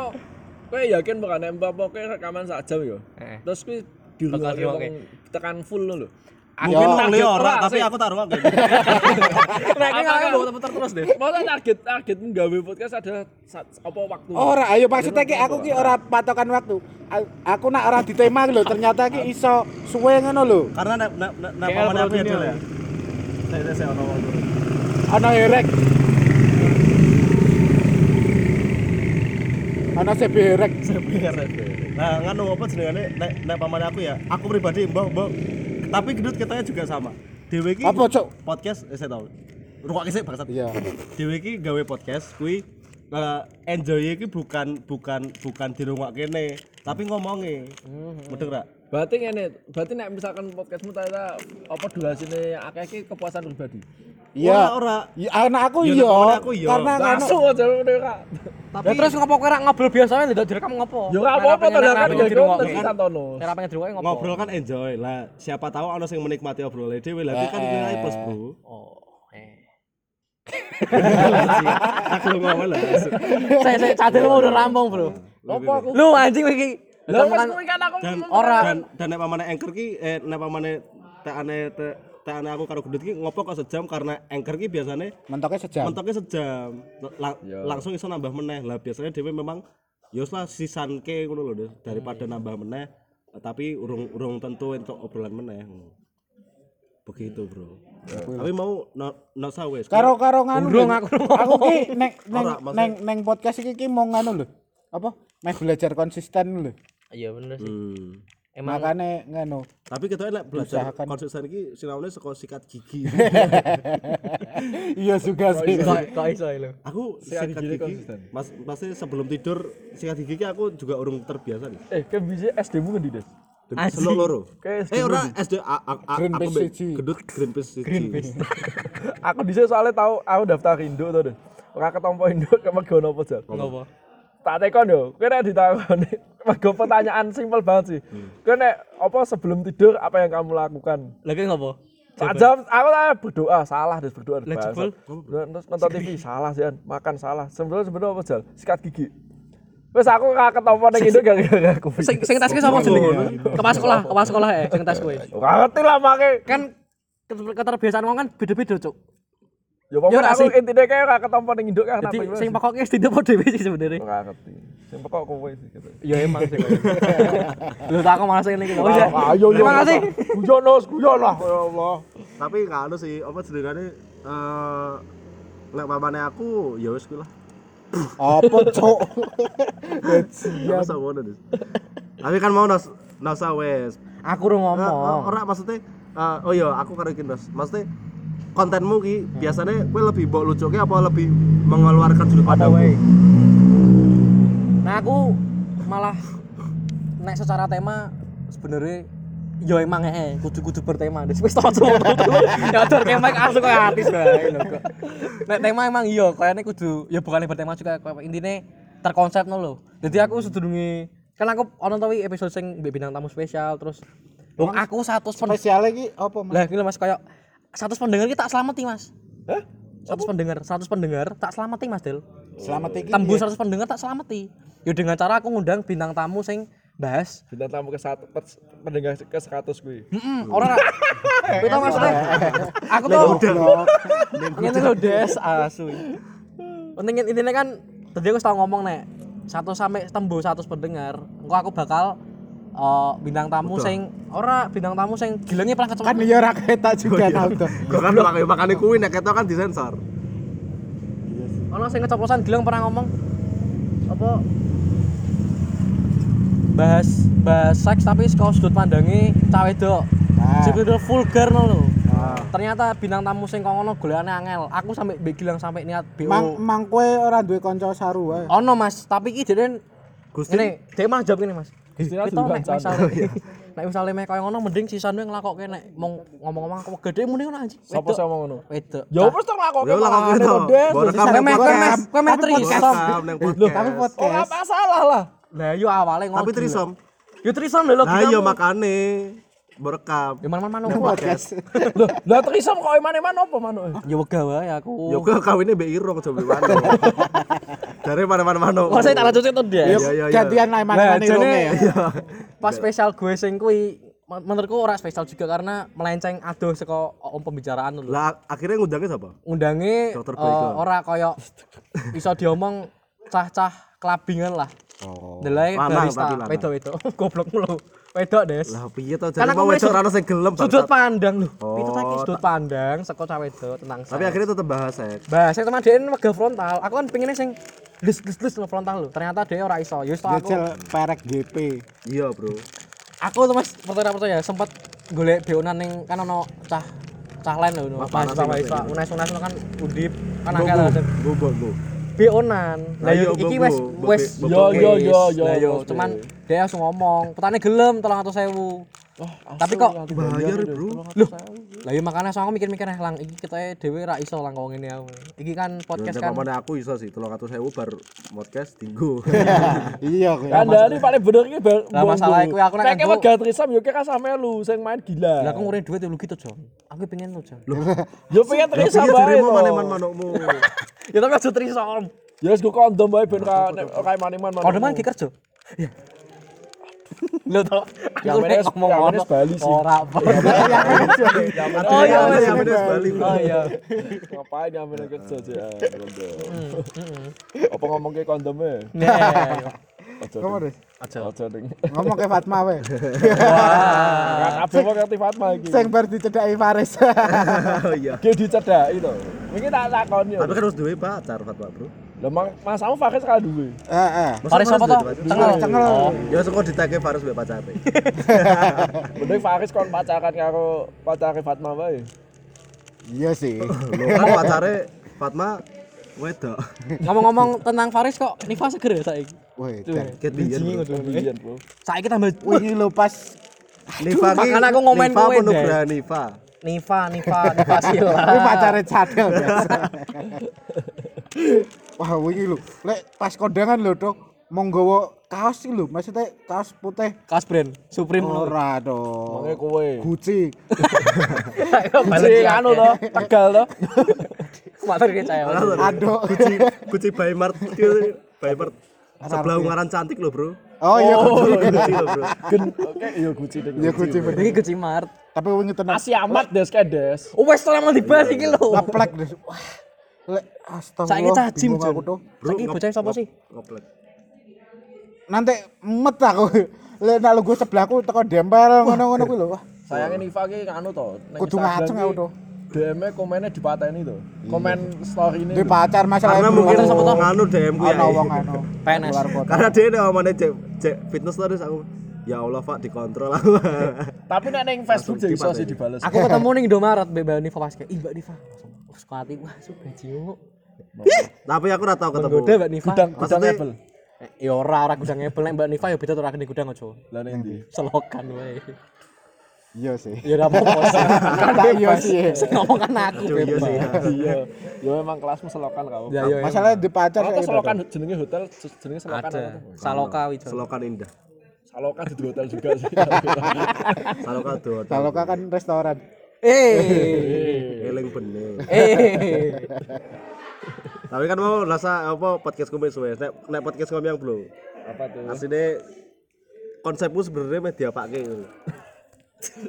Speaker 2: Kowe yakin bakal nembak kowe rekaman sak jam yo. Terus kowe dirungokke wong tekan full lho.
Speaker 3: mungkin
Speaker 2: target
Speaker 3: ora tapi aku taruh (laughs) aku
Speaker 1: Nah, ini
Speaker 2: Apakah-
Speaker 1: kalau muter terus deh.
Speaker 2: Masa target target nggawe podcast ada sa- apa waktu?
Speaker 4: Ora, ayo maksudnya ki aku ki ora patokan waktu. Aku nak ora di tema lho, ternyata ki iso suwe ngono lho.
Speaker 3: karena nek nek nek nek aku ya
Speaker 1: Ronaldinho.
Speaker 3: Dul, ya saya saya saya ono ono
Speaker 4: Ana Ana CB herek.
Speaker 3: nah nganu apa jenengane? Nek nek paman aku ya aku pribadi mbah mbah tapi gedut katanya juga sama. Dewe iki
Speaker 4: Apa, Cuk?
Speaker 3: podcast eh, saya tahu. Rukok sih bangsat.
Speaker 4: Iya.
Speaker 3: dewe iki gawe podcast kuwi eh, enjoy iki bukan bukan bukan dirungok kene tapi ngomongi bener gak
Speaker 2: Berarti ngene, berarti nek misalkan podcastmu ternyata apa durasine akeh iki kepuasan pribadi.
Speaker 4: Iya.
Speaker 3: ora
Speaker 4: Ya anak aku
Speaker 3: Ya,
Speaker 4: iya.
Speaker 3: aku iya.
Speaker 4: Karena kan
Speaker 2: Langsung aja Kak.
Speaker 1: Ya terus ngopo kowe ra ngobrol biasa tidak direkam ngopo?
Speaker 2: Ya ora apa-apa to lah kan ya terus santono.
Speaker 1: Cara pengen dirungokne ngopo?
Speaker 3: ngobrol kan enjoy lah siapa tahu ono sing menikmati obrolan dhewe lah kan
Speaker 4: Eh,
Speaker 3: nilai plus bro
Speaker 1: Oh. Eh. (laughs)
Speaker 3: aku ngomong lah
Speaker 1: Saya saya cadel mau udah rampung, Bro.
Speaker 2: Apa aku?
Speaker 1: Lu anjing iki.
Speaker 2: Lah
Speaker 1: Kan-
Speaker 2: kan aku
Speaker 3: dan
Speaker 1: Ora.
Speaker 3: dan dan nek pamane anchor ki eh nek pamane tekane te- tekane aku karo gendut ki ngopo kok sejam? Karena anchor ki biasanya
Speaker 4: mentoknya sejam.
Speaker 3: mentoknya sejam. Lang- langsung iso nambah meneh. Lah biasanya dhewe memang ya lah sisanke ngono lho daripada nambah meneh eh, tapi urung urung tentu untuk obrolan meneh. Begitu bro. Tapi mau no, no sawes
Speaker 4: Karo karo nganu.
Speaker 1: Urung aku
Speaker 4: Aku ki neng neng neng podcast iki ki mau nganu lho. Apa? Meh belajar konsisten lho.
Speaker 1: Iya bener sih.
Speaker 3: hmm.
Speaker 1: emang
Speaker 4: makane ngono
Speaker 3: Tapi kita lek belajar
Speaker 4: Diusahakan.
Speaker 3: konsisten iki sinaune saka sikat gigi.
Speaker 4: iya juga sih
Speaker 1: kok iso lho
Speaker 3: aku
Speaker 2: Sikat
Speaker 3: sikat
Speaker 2: gigi
Speaker 3: gigi.
Speaker 2: konsisten.
Speaker 3: Mas pasti sebelum tidur sikat gigi ki aku juga urung terbiasa nih.
Speaker 2: Eh, kan bisa SD mu ngendi, Des?
Speaker 3: Selok loro. Eh ora? SD (laughs) aku
Speaker 4: Peace
Speaker 3: mbek
Speaker 4: siji.
Speaker 3: gedut Green Peace siji.
Speaker 2: aku dhisik soalnya tahu aku daftar Indo to, Des. Ora ketompo Indo kemegono apa, Jar?
Speaker 1: ngopo
Speaker 2: tak tekon yo kowe nek ditakoni (laughs) mergo pertanyaan simpel banget sih. Kowe nek apa sebelum tidur apa yang kamu lakukan?
Speaker 1: Lagi ngopo?
Speaker 2: Tak jawab aku lah berdoa. Salah des berdoa.
Speaker 1: Lah,
Speaker 2: terus nonton TV salah sih An. makan salah. Sebelum sebelum apa jal? Sikat gigi. Wes aku gak ketompo ning Indo gak gak aku. (laughs)
Speaker 1: sing sing tas ki sapa jenenge kepala sekolah kepala sekolah eh sing tas kowe.
Speaker 2: Gak ngerti lah make.
Speaker 1: kan keter- keterbiasaan wong kan beda-beda cuk
Speaker 2: Ya pokoknya
Speaker 1: Ya,
Speaker 2: aku
Speaker 1: sih.
Speaker 2: intinya kayak gak ketompo ning Indo kan
Speaker 1: jadi
Speaker 2: apa
Speaker 1: sing pokoknya tidak mau dhewe sih sebenarnya
Speaker 2: Gak ngerti. Sing pokok kowe sih gitu.
Speaker 1: ya emang sih lu (laughs) tak aku ini oh iya
Speaker 2: Ayo yo.
Speaker 1: terima kasih
Speaker 2: Guyon nos, guyon lah ya Allah.
Speaker 3: Tapi gak anu sih, apa jenengane eh lek mamane aku ya wis kuwi lah.
Speaker 4: apa cok
Speaker 3: Ya masa ngono Des. Tapi kan mau nas nasa wes.
Speaker 1: aku ru
Speaker 3: Eh, eh,
Speaker 1: ngomong
Speaker 3: Ora maksudnya eh, oh iya aku karo iki Nas. Maksudnya kontenmu ki biasanya kowe lebih mbok lucuke apa lebih mengeluarkan sudut pandangmu?
Speaker 1: nah aku malah nek secara tema sebenarnya yo emang eh kudu-kudu bertema. Wis wis tau semua ya atur kayak mic asuk kayak artis bae lho kok. Nek tema emang iya kayaknya kudu ya bukan bertema juga intinya terkonsep no lho. Jadi aku sedurunge kan aku ono tau episode sing mbek bintang tamu spesial terus Wong aku satu
Speaker 4: spesial lagi apa mas?
Speaker 1: Lah gini mas kayak satu pendengar kita tak selamati mas. Hah? satu pendengar satu pendengar tak selamati mas Del
Speaker 4: selamat iki
Speaker 1: tembus 100 pendengar tak selamati. Ya dengan cara aku ngundang bintang tamu sing bahas.
Speaker 2: Bintang tamu ke satu pendengar ke 100 kuwi.
Speaker 1: heeh orang kowe tau. Maksudnya aku tuh
Speaker 4: Goblok.
Speaker 1: ngene lho Des asu. Penting intinya kan tadi aku tau ngomong nek. Satu sampai tembus 100 pendengar engko aku bakal eh, bintang tamu sing ora bintang tamu sing gilangnya pernah
Speaker 4: kan
Speaker 1: kecemplung
Speaker 4: iya ra ketok juga tau tuh
Speaker 3: Gua kan makanya makane kuwi nek ketok kan disensor.
Speaker 1: ono sing keceplosan gilang pernah ngomong? Apa? Bahas bahas seks tapi saka sudut pandangi cah wedok.
Speaker 4: Nah.
Speaker 1: Jadi vulgar no lho. Ternyata bintang tamu sing kok ngono golekane angel. Aku sampai mbek gilang sampai niat BO.
Speaker 4: mang mang kowe ora duwe kanca saru wae.
Speaker 1: Ono Mas, tapi iki dene
Speaker 3: Gusti?
Speaker 1: Ini dia mah jawab ini Mas.
Speaker 2: Gusti
Speaker 1: Kita
Speaker 2: duluan, (laughs)
Speaker 1: nek misale meh kaya ngono mending sisane nglakokke nek mong ngomong-ngomong aku gede mending ngono anjing.
Speaker 2: Sapa sing ngomong ngono?
Speaker 1: Wedok.
Speaker 2: Ya wis tok lakoke
Speaker 3: Ya,
Speaker 2: malah
Speaker 3: to.
Speaker 1: Kowe meh kowe meh kowe meh
Speaker 4: Tapi
Speaker 1: trisom.
Speaker 3: Podcast.
Speaker 4: tapi
Speaker 2: Ora
Speaker 4: podcast
Speaker 2: masalah lah.
Speaker 1: Lah yo awale ngono.
Speaker 3: Tapi trisom.
Speaker 1: Yo trisom lho
Speaker 3: Nah iya makane merekam.
Speaker 1: Yo mana-mana
Speaker 4: podcast
Speaker 2: Loh, lah trisom kok eman-eman apa manuk?
Speaker 1: Yo wega wae aku.
Speaker 3: Ya kok kawinnya mbek Irung coba mbek Mano. Dari (laughs) mana-mana Mano.
Speaker 1: Kok saya tak lanjut itu dia.
Speaker 3: Iya, iya, iya.
Speaker 4: gantian lah
Speaker 1: Nah,
Speaker 4: mana irunge ya
Speaker 1: pas spesial gue sing kuwi men- menurutku ora spesial juga karena melenceng aduh saka om pembicaraan lho.
Speaker 3: Lah akhirnya ngundangnya siapa?
Speaker 1: Undange
Speaker 3: Dokter
Speaker 1: eh, ora kaya iso diomong cah-cah kelabingan lah.
Speaker 3: Oh.
Speaker 1: Delay barista, wedok-wedok. (laughs) Goblok mulu. Wedok, Des.
Speaker 3: Lah piye to
Speaker 1: Karena
Speaker 3: jare mau wedok ora sing gelem.
Speaker 1: Sudut pandang lho.
Speaker 3: Oh,
Speaker 1: Itu sudut pandang saka cah wedok tentang
Speaker 3: Tapi akhirnya tetep bahas seks.
Speaker 1: Bahasa teman dia mega frontal. Aku kan pengennya sing des des des no frontal lho. Ternyata dia ora iso. Ya tau aku.
Speaker 4: Perek GP
Speaker 3: Iya, Bro.
Speaker 1: aku tuh mas percaya percaya sempat golek beonan ning kan ono cah cah lain lho mahasiswa mahasiswa unes unes kan undip kan
Speaker 3: Bobo,
Speaker 1: akeh lah
Speaker 3: bobo, bobo.
Speaker 1: beonan
Speaker 3: Lah
Speaker 1: yo iki wes wes.
Speaker 2: Yo, yo, yo, yo,
Speaker 1: cuman dia langsung ngomong petani gelem 300.000 Tapi kok
Speaker 3: Bayar, Bro.
Speaker 1: Loh, lah iya makanya so aku mikir-mikir eh lang iki kita dhewe ra iso lang ngomong ngene aku. Iki kan podcast
Speaker 3: Podcast
Speaker 1: kan.
Speaker 3: aku iso sih 300.000 bar podcast tinggu. (laughs)
Speaker 4: iya kowe
Speaker 2: Kandhane paling bener iki bar.
Speaker 1: Lah, masalah kuwi aku nek nganggo-
Speaker 2: wegah trisom yo kira sampe lu sing main gila.
Speaker 1: Lah aku ngurin duit lu gitu, Jon. Aku pengen lu, Jon.
Speaker 2: Yo pengen
Speaker 3: piye
Speaker 2: bae. to.
Speaker 3: maneman manukmu. (laughs)
Speaker 1: Ya tapi aja trisom.
Speaker 2: Ya wis go kondom bae ben ka nek kae maneman manuk.
Speaker 1: Kode man ki kerja. Iya. Lo tau,
Speaker 2: Yang menes-
Speaker 1: nek ngomong
Speaker 2: yang menes Bali sih.
Speaker 1: Ora apa.
Speaker 3: Oh
Speaker 1: iya,
Speaker 3: iya, yang bener Bali. Bro.
Speaker 1: Oh iya.
Speaker 2: Ngapain yang menes kerja sih? kondom. Apa ngomong ke kondomnya? Aja. Ding.
Speaker 1: Aja.
Speaker 2: Aja ding.
Speaker 4: ngomong ke Fatma (laughs) wae
Speaker 2: Kan wong ngerti Fatma iki.
Speaker 4: sing bar dicedhaki Faris (laughs)
Speaker 3: Oh iya.
Speaker 2: Ki dicedhaki to. Iki tak takoni yo.
Speaker 3: Tapi kan harus duwe pacar Fatwa, Bro.
Speaker 2: Lah mang masamu Faris kali duwe.
Speaker 4: Heeh.
Speaker 1: Faris apa toh? Cengel.
Speaker 4: Cengel.
Speaker 3: Ya saka diteke Faris mbek pacare. (laughs)
Speaker 2: Mending Faris kon pacaran karo pacare Fatma wae.
Speaker 4: Iya sih.
Speaker 3: Lho (laughs) kan pacare Fatma wedok.
Speaker 1: Ngomong-ngomong tentang Faris kok Niva seger ya saiki.
Speaker 4: Woi.
Speaker 3: Ket biyen.
Speaker 1: Saiki tambah
Speaker 4: wingi lho pas
Speaker 3: Niva ki.
Speaker 1: makanya aku ngomen
Speaker 3: Niva
Speaker 1: kowe, Dek.
Speaker 3: Nugraha Niva?
Speaker 1: Niva, Niva, Niva Sila.
Speaker 4: kuwi pacare cadel biasa. (laughs) Wah, wingi lho. Lek pas kondangan lho, Dok. Mau nggawa kaos iki lho, maksudnya kaos putih.
Speaker 1: Kaos brand Supreme lho.
Speaker 4: Ora dong.
Speaker 2: Mange kowe.
Speaker 4: Gucci. (laughs)
Speaker 2: Sing anu to, Tegal to. (laughs)
Speaker 1: Matur ki saya.
Speaker 4: Aduh.
Speaker 3: Guci Guci Baymart ki Baymart sebelah ungaran cantik loh, Bro.
Speaker 4: Oh iya, Gucci.
Speaker 3: Guci loh, Bro.
Speaker 2: Oke iya Gucci deh.
Speaker 4: Iya Gucci bener.
Speaker 1: Iki Gucci Mart.
Speaker 4: Tapi wingi tenan
Speaker 2: Masih amat des kedes.
Speaker 1: Oh wes lama dibahas iki lho.
Speaker 4: ngeplek deh. Wah. Lek astagfirullah.
Speaker 1: Saiki
Speaker 4: bingung aku
Speaker 1: Jon.
Speaker 4: tuh.
Speaker 1: Saiki bocah sapa sih?
Speaker 3: Ngoplek.
Speaker 4: Nanti met aku. (laughs) Lek nak lugu sebelahku teko dempel ngono-ngono kuwi lho. Wah,
Speaker 2: Sayangnya Niva ki anu to.
Speaker 4: Kudu ngaceng aku tuh.
Speaker 2: DM-nya komennya dipateni to. Komen story ini.
Speaker 4: di pacar masalah
Speaker 3: Karena mungkin
Speaker 1: Terus apa toh?
Speaker 3: nganu DM ku ya.
Speaker 4: Ono wong anu.
Speaker 1: PNS.
Speaker 3: Karena dia cek cek fitness terus aku. Ya Allah, Pak, dikontrol aku. (laughs)
Speaker 2: Tapi nek ning Facebook jadi iso sih dibales.
Speaker 1: Aku ketemu (laughs) ning Indomaret Mbak Niva pas kayak, "Ih Mbak Niva." Langsung wah suka hati wah suka jiwo.
Speaker 3: Tapi aku ora tau ketemu.
Speaker 1: Menggoda Mbak Niva.
Speaker 2: Gudang gudang Apple.
Speaker 1: Eh, Ya ora ora gudang ebel nek Mbak Niva ya beda ora gede gudang aja.
Speaker 2: Lah ning ndi?
Speaker 1: Selokan wae.
Speaker 4: Iya sih.
Speaker 1: Ya ora apa-apa sih. (laughs) Kan
Speaker 4: Tak iya sih.
Speaker 1: Sing ngomong kan aku
Speaker 3: iya sih.
Speaker 2: Iya. Ya memang kelasmu selokan kau.
Speaker 1: Ya ya.
Speaker 4: Masalah di pacar gitu.
Speaker 2: selokan jenenge hotel jenenge selokan.
Speaker 1: ada. Saloka.
Speaker 3: Selokan indah.
Speaker 2: Selokan di hotel juga sih.
Speaker 3: Selokan tuh.
Speaker 4: Kalau kan restoran.
Speaker 1: Eh.
Speaker 3: Eling bener.
Speaker 1: Eh.
Speaker 3: Tapi kan mau rasa apa podcast kumis wes. Nek nek podcast kami yang belum.
Speaker 2: Apa tuh?
Speaker 3: Aslinya konsepku sebenarnya media pakai gitu.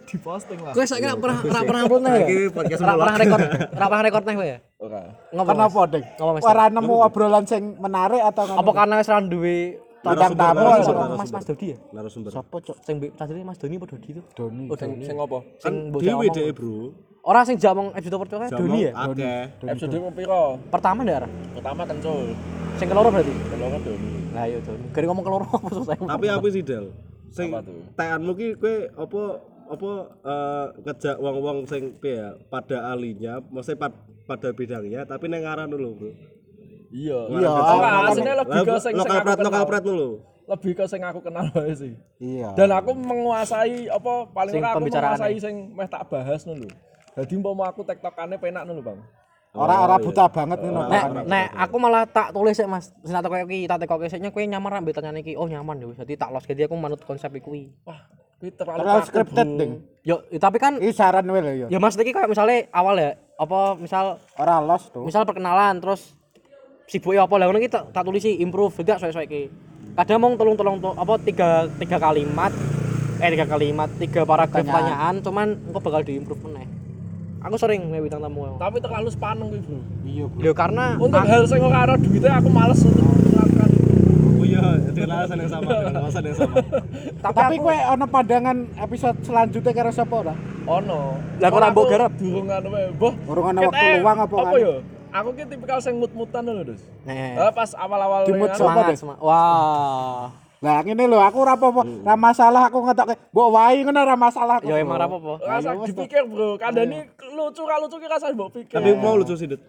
Speaker 2: Di posting lah.
Speaker 1: Kowe saiki ora pernah ora pernah upload nih.
Speaker 3: Iki podcast
Speaker 1: Ora pernah ora pernah rekord nih kowe ya?
Speaker 2: Oke.
Speaker 1: Ngopo?
Speaker 4: Kenapa, Dek? Ora nemu obrolan sing menarik atau
Speaker 1: Apa karena wis ra duwe
Speaker 4: Tentang tamu
Speaker 3: narasumber.
Speaker 1: Mas Mas Dodi ya?
Speaker 3: narasumber.
Speaker 4: Sopo, Cok?
Speaker 1: Sing mbek tadi Mas Doni apa Dodi itu?
Speaker 4: Doni.
Speaker 1: Oh,
Speaker 2: Sing
Speaker 1: Doni.
Speaker 2: sing apa?
Speaker 3: Kan
Speaker 1: Sing ngomong.
Speaker 3: deh, Bro.
Speaker 1: Ora sing jamong episode pertama Doni ya?
Speaker 3: Oke.
Speaker 2: Episode mau piro?
Speaker 1: Pertama ndak?
Speaker 2: Pertama kencul.
Speaker 1: Sing keloro berarti?
Speaker 2: Kan Doni.
Speaker 1: Lah iya Doni. Gari ngomong keloro apa susah.
Speaker 3: Tapi apa sih Del? Sing
Speaker 2: Apa
Speaker 3: tekanmu ki kowe apa apa eh, ngejak wong-wong sing ya pada ahlinya, maksudnya pad- pada bidangnya, tapi neng ngaran dulu, Bro.
Speaker 2: Iya.
Speaker 4: Iya.
Speaker 2: Aslinya lebih ke sing
Speaker 3: lokal
Speaker 2: aku
Speaker 3: prat
Speaker 2: kenal.
Speaker 3: lokal prat dulu.
Speaker 2: Lebih ke sing aku kenal wae sih.
Speaker 4: Iya.
Speaker 2: Dan aku menguasai apa paling ora aku menguasai sing meh tak bahas dulu. Jadi umpama aku tektokane penak dulu, Bang.
Speaker 4: Ora ora buta banget ngono.
Speaker 1: Nek, nek aku malah tak tulis sih Mas. Sing tak koyo iki, tak tekoke siknya kowe nyaman ra mbek tanyane iki. Oh nyaman ya wis. Dadi tak los jadi aku manut konsep kuwi.
Speaker 2: Wah, kuwi terlalu
Speaker 4: Terlalu scripted. Ding.
Speaker 1: Yo, ya, tapi kan
Speaker 4: Iki saran wae lho ya.
Speaker 1: ya Mas iki kayak misalnya awal ya apa misal
Speaker 4: Ora los tuh.
Speaker 1: misal perkenalan terus sibuk apa lah ngono iki tak, tulisi improve tidak soek-soek iki. Kadang mong tolong-tolong to, apa tiga tiga kalimat eh tiga kalimat tiga paragraf pertanyaan cuman engko bakal diimprove meneh. Aku sering ngewe bintang tamu.
Speaker 2: Tapi terlalu sepaneng kuwi, Bro.
Speaker 4: Iya, Bro.
Speaker 1: Yo karena
Speaker 2: Untuk hal sing ora ada duitnya aku males untuk melakukan itu.
Speaker 3: Oh iya, dengan alasan yang sama, dengan alasan yang sama. (laughs)
Speaker 1: tapi,
Speaker 4: Tapi
Speaker 1: aku
Speaker 4: kowe ana pandangan episode selanjutnya karo sapa ora?
Speaker 2: Ono.
Speaker 1: Lah, kok ora mbok garap?
Speaker 2: Durung anu wae. Boh.
Speaker 4: Urung ana waktu luang apa
Speaker 2: Apa
Speaker 4: kan?
Speaker 2: Aku ki tipikal sing mut-mutan lho, Dus. Eh, pas awal-awal
Speaker 4: Dimut sama
Speaker 1: semangat,
Speaker 4: deh.
Speaker 1: semangat.
Speaker 4: Lah ngene lho aku ora apa-apa. Ra masalah aku ngetoke. Mbok wae ngono ora masalah. kok,
Speaker 1: Ya emang ora apa-apa.
Speaker 2: Rasa dipikir, Bro. Kandani lucu ka lucu ki rasa mbok pikir.
Speaker 3: Tapi mau lucu sih, Dit.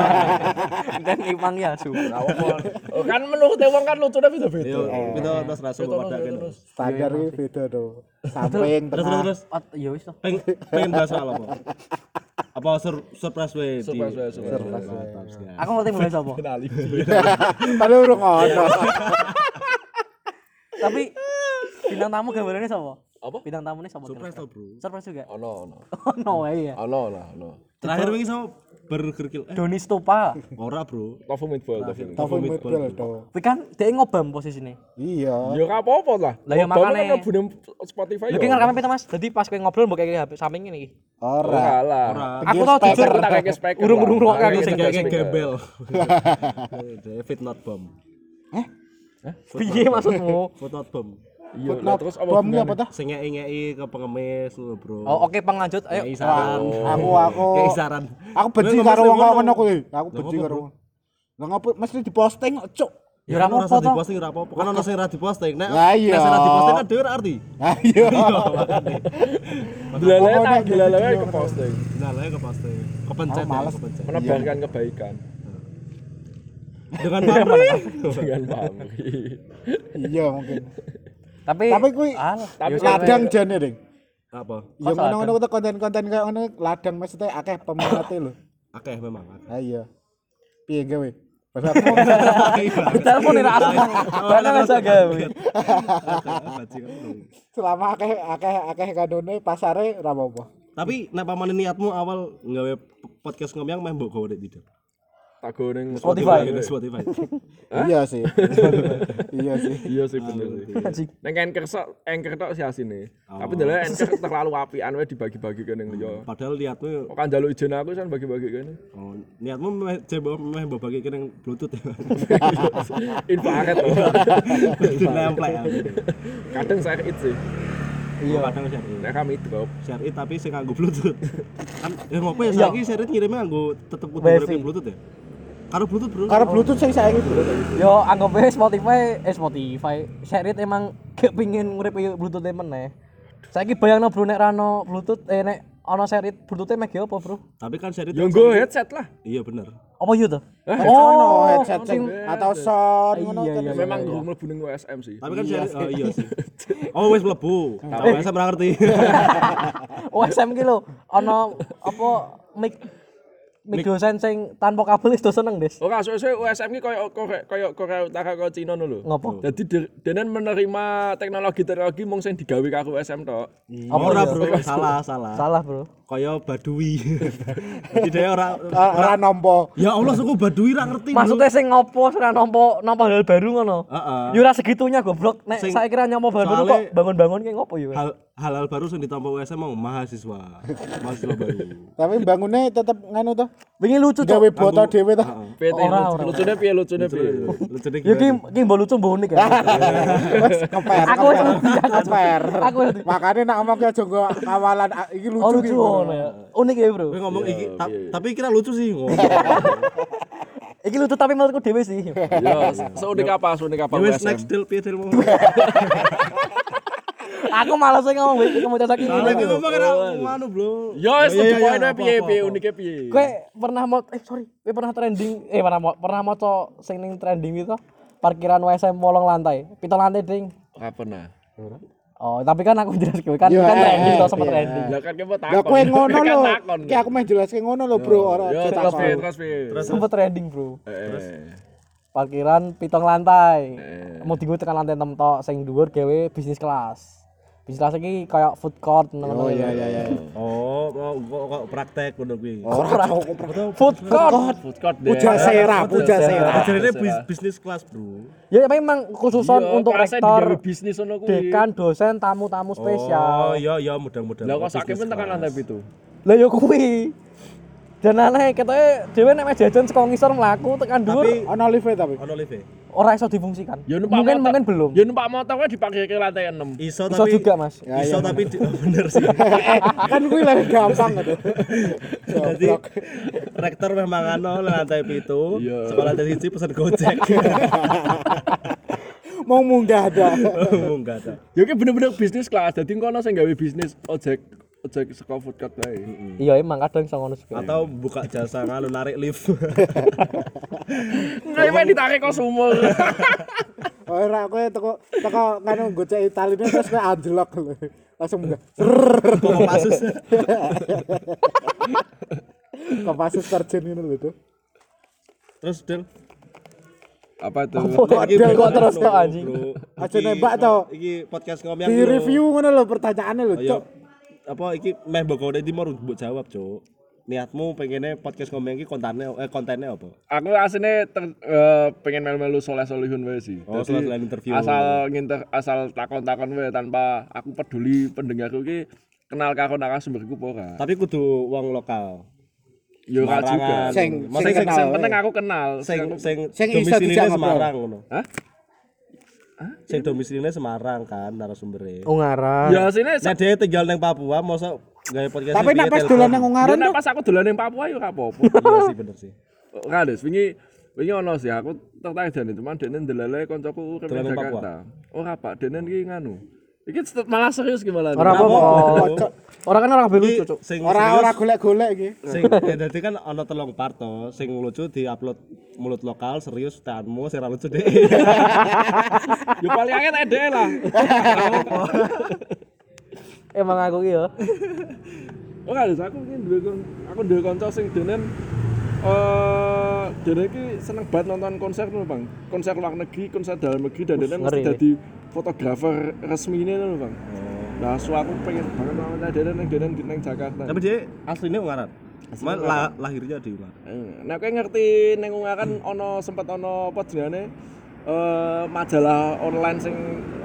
Speaker 3: (laughs)
Speaker 1: Dan emang ya su.
Speaker 2: Oh, kan menurut wong kan lucune beda-beda.
Speaker 3: Yo, kita terus rasa pada
Speaker 2: terus, terus.
Speaker 4: Standar iki beda tuh. Samping
Speaker 3: Terus terus
Speaker 1: ya wis toh.
Speaker 3: Pengen bahas apa? Apa sur- surprise way? di-
Speaker 2: Surprise way, surprise.
Speaker 1: Aku ngerti mulai sapa.
Speaker 2: Kenali. (laughs)
Speaker 4: Padahal urung ono. (laughs)
Speaker 1: Tapi (laughs) bintang tamu gambarannya sapa?
Speaker 2: Apa?
Speaker 1: Bintang tamunya sapa?
Speaker 3: Surprise tau, Bro.
Speaker 1: Surprise juga.
Speaker 2: Ono, ono. (laughs)
Speaker 1: Oh no way ya.
Speaker 2: Ono lah, ono.
Speaker 3: Terakhir wingi sama burger kill. Eh,
Speaker 1: Doni Stupa.
Speaker 3: ora, Bro.
Speaker 2: Tofu meatball, tofu.
Speaker 4: Tofu meatball.
Speaker 1: Tapi kan dia ngobam posisinya.
Speaker 4: Iya.
Speaker 2: Ya gak apa-apa lah.
Speaker 1: Lah, ya makane.
Speaker 2: kan mlebu Spotify
Speaker 1: Lagi
Speaker 2: ya.
Speaker 1: ngerekam pita mas. Jadi pas kowe ngobrol mbok kayak HP samping ini.
Speaker 4: Ora.
Speaker 2: Ora lah.
Speaker 1: Aku tau jujur
Speaker 2: kayak speaker.
Speaker 1: urung-urung ruang aku
Speaker 2: Kayak
Speaker 1: sing
Speaker 3: kayak gembel. (laughs) David not bomb.
Speaker 1: Piye maksudmu?
Speaker 3: Foot not bomb.
Speaker 2: Iya, lah terus apa
Speaker 4: Bom
Speaker 2: hubungannya?
Speaker 4: apa tuh?
Speaker 3: Sing ngei-ngei ke pengemis lho, Bro.
Speaker 1: Oh oke penganjut ayo.
Speaker 3: Ngei saran.
Speaker 4: Aku aku
Speaker 3: Ngei saran.
Speaker 4: aku benci karo wong
Speaker 3: ngono.
Speaker 4: kuwi. Aku benci karo wong. Lah ngopo mesti diposting kok, cuk.
Speaker 1: Ya ora apa-apa to.
Speaker 3: diposting ora apa-apa. Kan ono sing ra diposting. Nek
Speaker 4: iya.
Speaker 3: nek sing ra diposting kan dhewe arti.
Speaker 4: Ayo.
Speaker 2: Belalai (laughs)
Speaker 4: Pokoknya
Speaker 2: tak
Speaker 4: video
Speaker 2: ke posting.
Speaker 3: Lah ke posting. Kepencet
Speaker 4: Oh,
Speaker 3: ya,
Speaker 4: males.
Speaker 3: kepencet.
Speaker 2: Menebarkan kebaikan
Speaker 3: Dengan pamrih.
Speaker 2: dengan pamri.
Speaker 4: Iya mungkin.
Speaker 1: Tapi
Speaker 4: Tapi
Speaker 1: ya
Speaker 4: ladang jane ding.
Speaker 3: Apa?
Speaker 4: Ya ngono-ngono tuh konten-konten kayak ngono ladang maksudnya akeh peminate lho.
Speaker 3: Akeh memang. akeh.
Speaker 4: Ha iya. Piye gawe? (laughs)
Speaker 1: telepon ora aku. Mana bisa gawe.
Speaker 4: Selama akeh akeh akeh kanone pasare ora apa-apa.
Speaker 3: Tapi nek pamane niatmu awal nggawe podcast ngomong meh mbok gawe tidak.
Speaker 2: Tak goreng
Speaker 1: Spotify.
Speaker 3: Gitu, Spotify.
Speaker 4: Iya sih. (laughs) Iya sih.
Speaker 2: Iya sih bener sih. Neng anchor sok anchor tok sih asine. Tapi ndelok anchor terlalu apian wae dibagi-bagi ke ning liya.
Speaker 3: Padahal niatmu
Speaker 2: Kok kan njaluk ijen aku kan bagi-bagi kene.
Speaker 3: oh, niatmu meh jebol meh mbok bagi kene Bluetooth ya.
Speaker 2: Infrared tuh.
Speaker 3: Nemplek.
Speaker 2: Kadang saya it sih.
Speaker 3: Iya, kadang share it.
Speaker 2: Nek kami drop.
Speaker 3: Share it tapi sing nganggo Bluetooth. Kan ya ngopo ya saiki share it ngirime nganggo tetep kudu Bluetooth ya. Karo Bluetooth, Bro.
Speaker 4: Karo Bluetooth sing saiki bro.
Speaker 1: Yo anggap ae Spotify, eh Spotify, Share It emang gak pingin nguripi Bluetooth meneh. Saiki bayangno bro nek rano Bluetooth eh nek ana Share It Bluetooth make apa, Bro?
Speaker 3: Tapi kan share it
Speaker 2: Yo
Speaker 3: kan
Speaker 2: nggo headset lah.
Speaker 3: Iya bener.
Speaker 1: Apa yo to?
Speaker 4: Ono headset sing atau sound ngono
Speaker 1: Iya,
Speaker 4: kan.
Speaker 1: iya,
Speaker 2: Memang guru mlebu ning USM sih.
Speaker 3: Tapi kan share it oh iya sih. (laughs) Oh wis mlebu. Tapi saya ora ngerti. (laughs)
Speaker 1: Oh SM ki lho, ana apa mic mic dosen sing tanpa kabel do seneng, Des.
Speaker 2: Ora suwe-suwe USM ki koyo koyo koyo koyo utara koyo Cina lho.
Speaker 1: Ngopo?
Speaker 2: Jadi de- denen menerima teknologi-teknologi mung sing digawe karo USM tok.
Speaker 3: Ora, Bro. Salah, salah.
Speaker 1: Salah, Bro.
Speaker 3: Kaya Badui. Dia ora
Speaker 4: Ora nampa.
Speaker 3: Ya Allah suku Badui ra ngerti.
Speaker 1: Maksudnya sing ngopo ora nampa nampa hal baru ngono.
Speaker 3: Heeh.
Speaker 1: Yo ora segitunya goblok. Nek saya kira nyampa hal baru kok bangun-bangun kayak ngopo yo.
Speaker 3: Hal hal-hal baru yang ditampa USM mau mahasiswa. mahasiswa baru.
Speaker 4: Tapi bangunnya tetep nganu to.
Speaker 1: Wingi lucu
Speaker 4: Gawe
Speaker 1: cok.
Speaker 4: boto dhewe to.
Speaker 2: Piye teh,
Speaker 1: Ora,
Speaker 2: lucu-
Speaker 1: ora.
Speaker 2: lucune piye lucune piye?
Speaker 3: Lucu
Speaker 1: ki ki mbok lucu mbok unik ya. (laughs)
Speaker 4: Wes keper.
Speaker 1: Aku wis
Speaker 4: keper.
Speaker 1: aku.
Speaker 4: Makane nak ngomong aja nggo ah, iki lucu
Speaker 1: Oh
Speaker 4: ki.
Speaker 1: lucu ngono ya. Unik ya, Bro.
Speaker 3: Ngomong iki, ta- tapi kira lucu sih. ngomong. (laughs)
Speaker 1: Iki lucu tapi menurutku dhewe sih.
Speaker 2: Yo, (laughs) seunik apa, seunik apa
Speaker 3: Ya wis next deal piye deal mau.
Speaker 1: Aku malas sih ngomong wis kamu cacak ini.
Speaker 3: Lagi ngomong kira manu, Bro.
Speaker 2: Yo, wis
Speaker 3: Iya, iya,
Speaker 2: pokoke
Speaker 3: iya,
Speaker 2: piye
Speaker 3: apa.
Speaker 2: unike piye.
Speaker 1: Kowe pernah mau eh sorry, kowe pernah trending eh pernah mau pernah maca sing ning trending itu parkiran WSM wolong lantai. Pitung lantai ding.
Speaker 2: Ora pernah.
Speaker 1: Oh, tapi kan aku jelas kowe kan
Speaker 4: Iya,
Speaker 1: kan
Speaker 4: eh,
Speaker 1: trending to sama
Speaker 4: iya.
Speaker 1: trending.
Speaker 2: Lah kan kepo takon.
Speaker 4: Lah kowe ngono
Speaker 2: Kan
Speaker 4: lho. Ki aku meh jelaske ngono lho, Bro. Ora
Speaker 2: terus terus piye.
Speaker 1: Sempet trending, Bro.
Speaker 2: Eh.
Speaker 1: Parkiran pitung lantai. Mau dienggo tekan lantai 6 tok sing dhuwur gawe bisnis kelas. Kelas iki kayak food court ngono.
Speaker 4: Oh iya iya iya.
Speaker 3: Oh, kok kok kok praktek ngono kuwi.
Speaker 1: Food court.
Speaker 2: Food court.
Speaker 4: Puja sera, puja sera.
Speaker 3: Bis- bisnis kelas, Bro.
Speaker 1: Ya memang khususon
Speaker 2: Iya,
Speaker 1: untuk rektor,
Speaker 2: bisnis ngono kuwi.
Speaker 1: dekan, dosen, tamu-tamu
Speaker 3: Oh,
Speaker 1: spesial.
Speaker 3: iya iya mudah-mudahan.
Speaker 2: Lah kok sakit pun tekan lantai pitu.
Speaker 1: Lah yo kuwi. Dan aneh ketoke dhewe nek jajan saka ngisor mlaku tekan dhuwur
Speaker 3: Tapi
Speaker 4: Ono live tapi.
Speaker 3: ono live.
Speaker 1: Ora iso difungsikan.
Speaker 2: Ya
Speaker 1: mungkin
Speaker 2: motor.
Speaker 1: mungkin belum.
Speaker 2: Ya numpak motor kuwi dipakai ke lantai 6.
Speaker 3: Iso
Speaker 1: Iso
Speaker 3: tapi
Speaker 1: juga, Mas.
Speaker 4: Ya,
Speaker 3: Iso
Speaker 4: iya.
Speaker 3: tapi di- oh, (laughs) bener sih.
Speaker 4: Kan kuwi lebih gampang gitu.
Speaker 3: Jadi rektor memang anu lantai pitu,
Speaker 2: Iya.
Speaker 3: sekolah lantai siji pesen Gojek. (laughs)
Speaker 4: Mau munggah ada.
Speaker 3: Enggak ada.
Speaker 2: Ya ki bener-bener bisnis kelas. Dadi kono sing gawe bisnis ojek ojek saka food court wae.
Speaker 1: Iya emang kadang iso ngono juga.
Speaker 3: Atau buka jasa nganu narik lift.
Speaker 2: Kayak main ditarik kok sumur. (laughs)
Speaker 4: Ora kowe teko teko kan gocek Italine terus kowe anjlok (laughs) lho. Langsung munggah.
Speaker 3: Kok pasus.
Speaker 4: Kopasus terjun ini lho tuh.
Speaker 3: Terus Del.
Speaker 2: Apa itu?
Speaker 1: Kok
Speaker 3: Iki
Speaker 1: ada kok terus kok anjing.
Speaker 4: Aja nembak to.
Speaker 3: Iki podcast ngomong
Speaker 4: Di review ngono lho pertanyaannya lho,
Speaker 3: Oh, iya.
Speaker 4: Cok.
Speaker 3: Apa iki meh kode di mau mbok jawab, Cuk. Niatmu pengennya podcast ngomong iki kontennya eh kontennya apa?
Speaker 2: Aku aslinya ter- eh, pengen melu-melu soleh solihun wae sih.
Speaker 3: Oh,
Speaker 2: Jadi,
Speaker 3: soleh-solehan interview.
Speaker 2: Asal nginter asal takon-takon wae tanpa aku peduli pendengarku ki kenal karo narasumberku apa ora.
Speaker 3: Tapi kudu wong lokal.
Speaker 2: Ora juga.
Speaker 3: Semarangan.
Speaker 4: Sing-
Speaker 3: Maksudnya
Speaker 4: sing
Speaker 3: sing
Speaker 4: kenal.
Speaker 2: Yang penting aku kenal.
Speaker 3: sing sing
Speaker 4: Sing iso
Speaker 3: domisilinya
Speaker 4: dijak ngobrol.
Speaker 3: Semarang ngono.
Speaker 2: Hah?
Speaker 3: Sing domisilinya Semarang kan narasumbernya.
Speaker 1: Oh ngarang.
Speaker 2: Ya sini
Speaker 3: Nah dia tinggal neng Papua, masa gawe podcast
Speaker 4: Tapi nek pas dolan nang
Speaker 2: Ya
Speaker 4: Ungaran
Speaker 2: nek
Speaker 4: tuh
Speaker 2: pas aku dolan ning Papua ya ora apa-apa. (laughs)
Speaker 3: Iya sih bener sih.
Speaker 2: Ora des wingi Wingi ono sih aku tertarik jane cuman dene kancaku urip ning
Speaker 3: ning Papua?
Speaker 2: Jakarta. Ora Pak, dene iki nganu. Iki malah serius gimana?
Speaker 1: Ora apa-apa.
Speaker 4: Kocok.
Speaker 1: Orang kan orang
Speaker 3: Iki
Speaker 1: lucu, Cuk.
Speaker 3: sing
Speaker 4: Ora ora golek-golek iki.
Speaker 3: sing ya dadi kan ana telung part to, sing lucu diupload mulut lokal serius teanmu sing ora lucu deh. (laughs)
Speaker 2: Yo paling akeh tak dhewe lah.
Speaker 1: Emang aku ki yo.
Speaker 2: Ora lho aku iki duwe aku duwe kanca sing denen eh dene iki seneng banget nonton konser lho, Bang. Konser luar negeri, konser dalam negeri dan dene mesti
Speaker 1: ngeri.
Speaker 2: dadi fotografer resmine lho, Bang. Nah, so aku pengen banget nonton dene ning dene ning Jakarta.
Speaker 3: Tapi dia aslinya Ungaran. Cuma la- lahirnya di Ungaran.
Speaker 2: Nah, kowe ngerti ning Ungaran ana sempat ana apa jenenge eh majalah online sing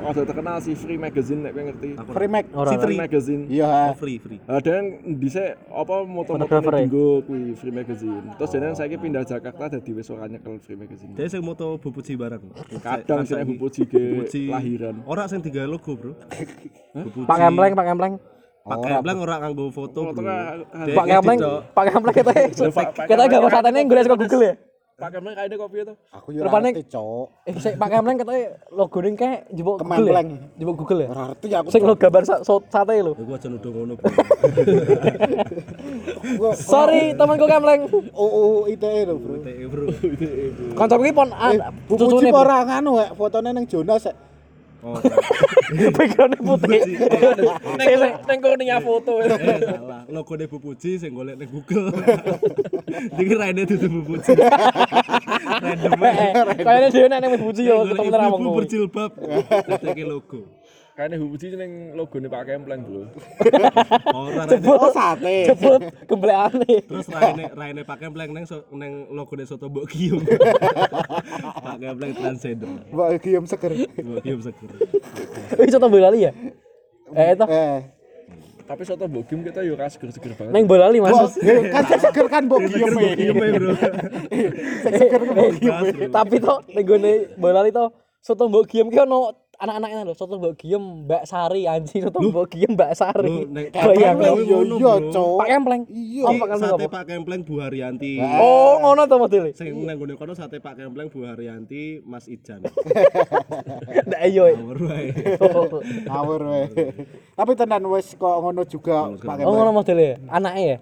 Speaker 2: rada terkenal si Free Magazine nek ngerti.
Speaker 4: Free.
Speaker 1: Ora.
Speaker 3: Si
Speaker 2: Free. Magazine.
Speaker 4: Iya.
Speaker 3: Oh, free, free.
Speaker 2: Nah, dan dhisik apa moto-moto
Speaker 1: Fotografer ya?
Speaker 2: dinggo kuwi Free Magazine. Terus jane saiki pindah Jakarta dadi wis ora nyekel Free Magazine.
Speaker 3: Dia sing moto bupuji barang.
Speaker 2: Kadang sing bupuji ke
Speaker 3: Bupuji.
Speaker 2: lahiran.
Speaker 3: Ora sing tiga logo, Bro.
Speaker 1: Pak Kempleng, Pak Kempleng.
Speaker 3: Pakai blank ora nganggo foto,
Speaker 1: Pak
Speaker 3: gitu.
Speaker 1: Pak katanya.
Speaker 2: Pak
Speaker 1: Katanya gak usah tanya gue suka Google ya.
Speaker 2: Pakai mana kayak kopi itu?
Speaker 4: Aku yo
Speaker 1: Rupane-
Speaker 4: ora ngerti, Cok.
Speaker 1: Eh, sik, Pak Kempleng katanya logo ini kayak jebuk Google ya.
Speaker 4: Kemempleng.
Speaker 1: Jebuk Google ya.
Speaker 4: Ora ngerti aku.
Speaker 1: Sing lo gambar sate lo.
Speaker 3: Ya gua aja nuduh ngono, Bro.
Speaker 4: Gua-
Speaker 1: Sorry, temanku Kempleng.
Speaker 4: UU ITE lho, Bro.
Speaker 3: TE, (laughs) Bro.
Speaker 1: Kancaku iki pon
Speaker 4: Eh, Buku
Speaker 1: cucune
Speaker 4: Cip ora ya, fotone ning Jonas ya.
Speaker 3: Oh, (laughs)
Speaker 1: backgroundnya putih.
Speaker 2: Neng neng kurnia foto
Speaker 3: eh, salah. Logo de Bupuji sing golek ning Google. (laughs) Iki raine dudu Bupuji. (laughs) Random.
Speaker 1: Kayaknya dia nek nang puji yo ketemu nang
Speaker 3: ibu
Speaker 1: omongku.
Speaker 3: berjilbab. Dadeke logo.
Speaker 2: Kayaknya hubuji neng logo nih Pak Kempleng bro. (laughs)
Speaker 3: Ora raine.
Speaker 4: Oh, sate.
Speaker 1: Jebul gemblekane.
Speaker 3: Terus raine raine pakai blank neng so, neng logo de soto Mbok Gium. (laughs) Pakai blank transgender.
Speaker 4: Mbak Gium seger.
Speaker 3: Mbok Gium seger.
Speaker 1: Wis coto bolali ya? Eh itu
Speaker 4: Eh.
Speaker 2: Tapi soto bogim kita yo ras seger-seger banget.
Speaker 1: neng bolali Mas.
Speaker 4: Kan seger kan Mbok Gium.
Speaker 3: Mbok Gium ae, Bro.
Speaker 4: Sing seger kan Mbok Gium.
Speaker 1: Tapi to ning gone bolali to soto mbok giem ki ono anak-anaknya lho, soto mbok giem Mbak Sari anjing soto mbok giem Mbak Sari. Bayang.
Speaker 4: Iya
Speaker 3: ngono,
Speaker 4: iya,
Speaker 3: Bro.
Speaker 4: Cok.
Speaker 1: Pak Kempleng.
Speaker 4: Iya.
Speaker 1: Oh, Pak Kempleng
Speaker 3: Sate? Pak Kempleng Bu Haryanti.
Speaker 1: Oh, ngono to modele.
Speaker 3: Sing neng gone kono sate Pak Kempleng Bu Haryanti Mas Ijan.
Speaker 1: Ndak ayo.
Speaker 3: Nomor wae. (laughs)
Speaker 4: Ngawur wae. Tapi tenan wis kok ngono juga Pak
Speaker 1: Oh, ngono
Speaker 4: Kempleng.
Speaker 1: modele. Anake ya.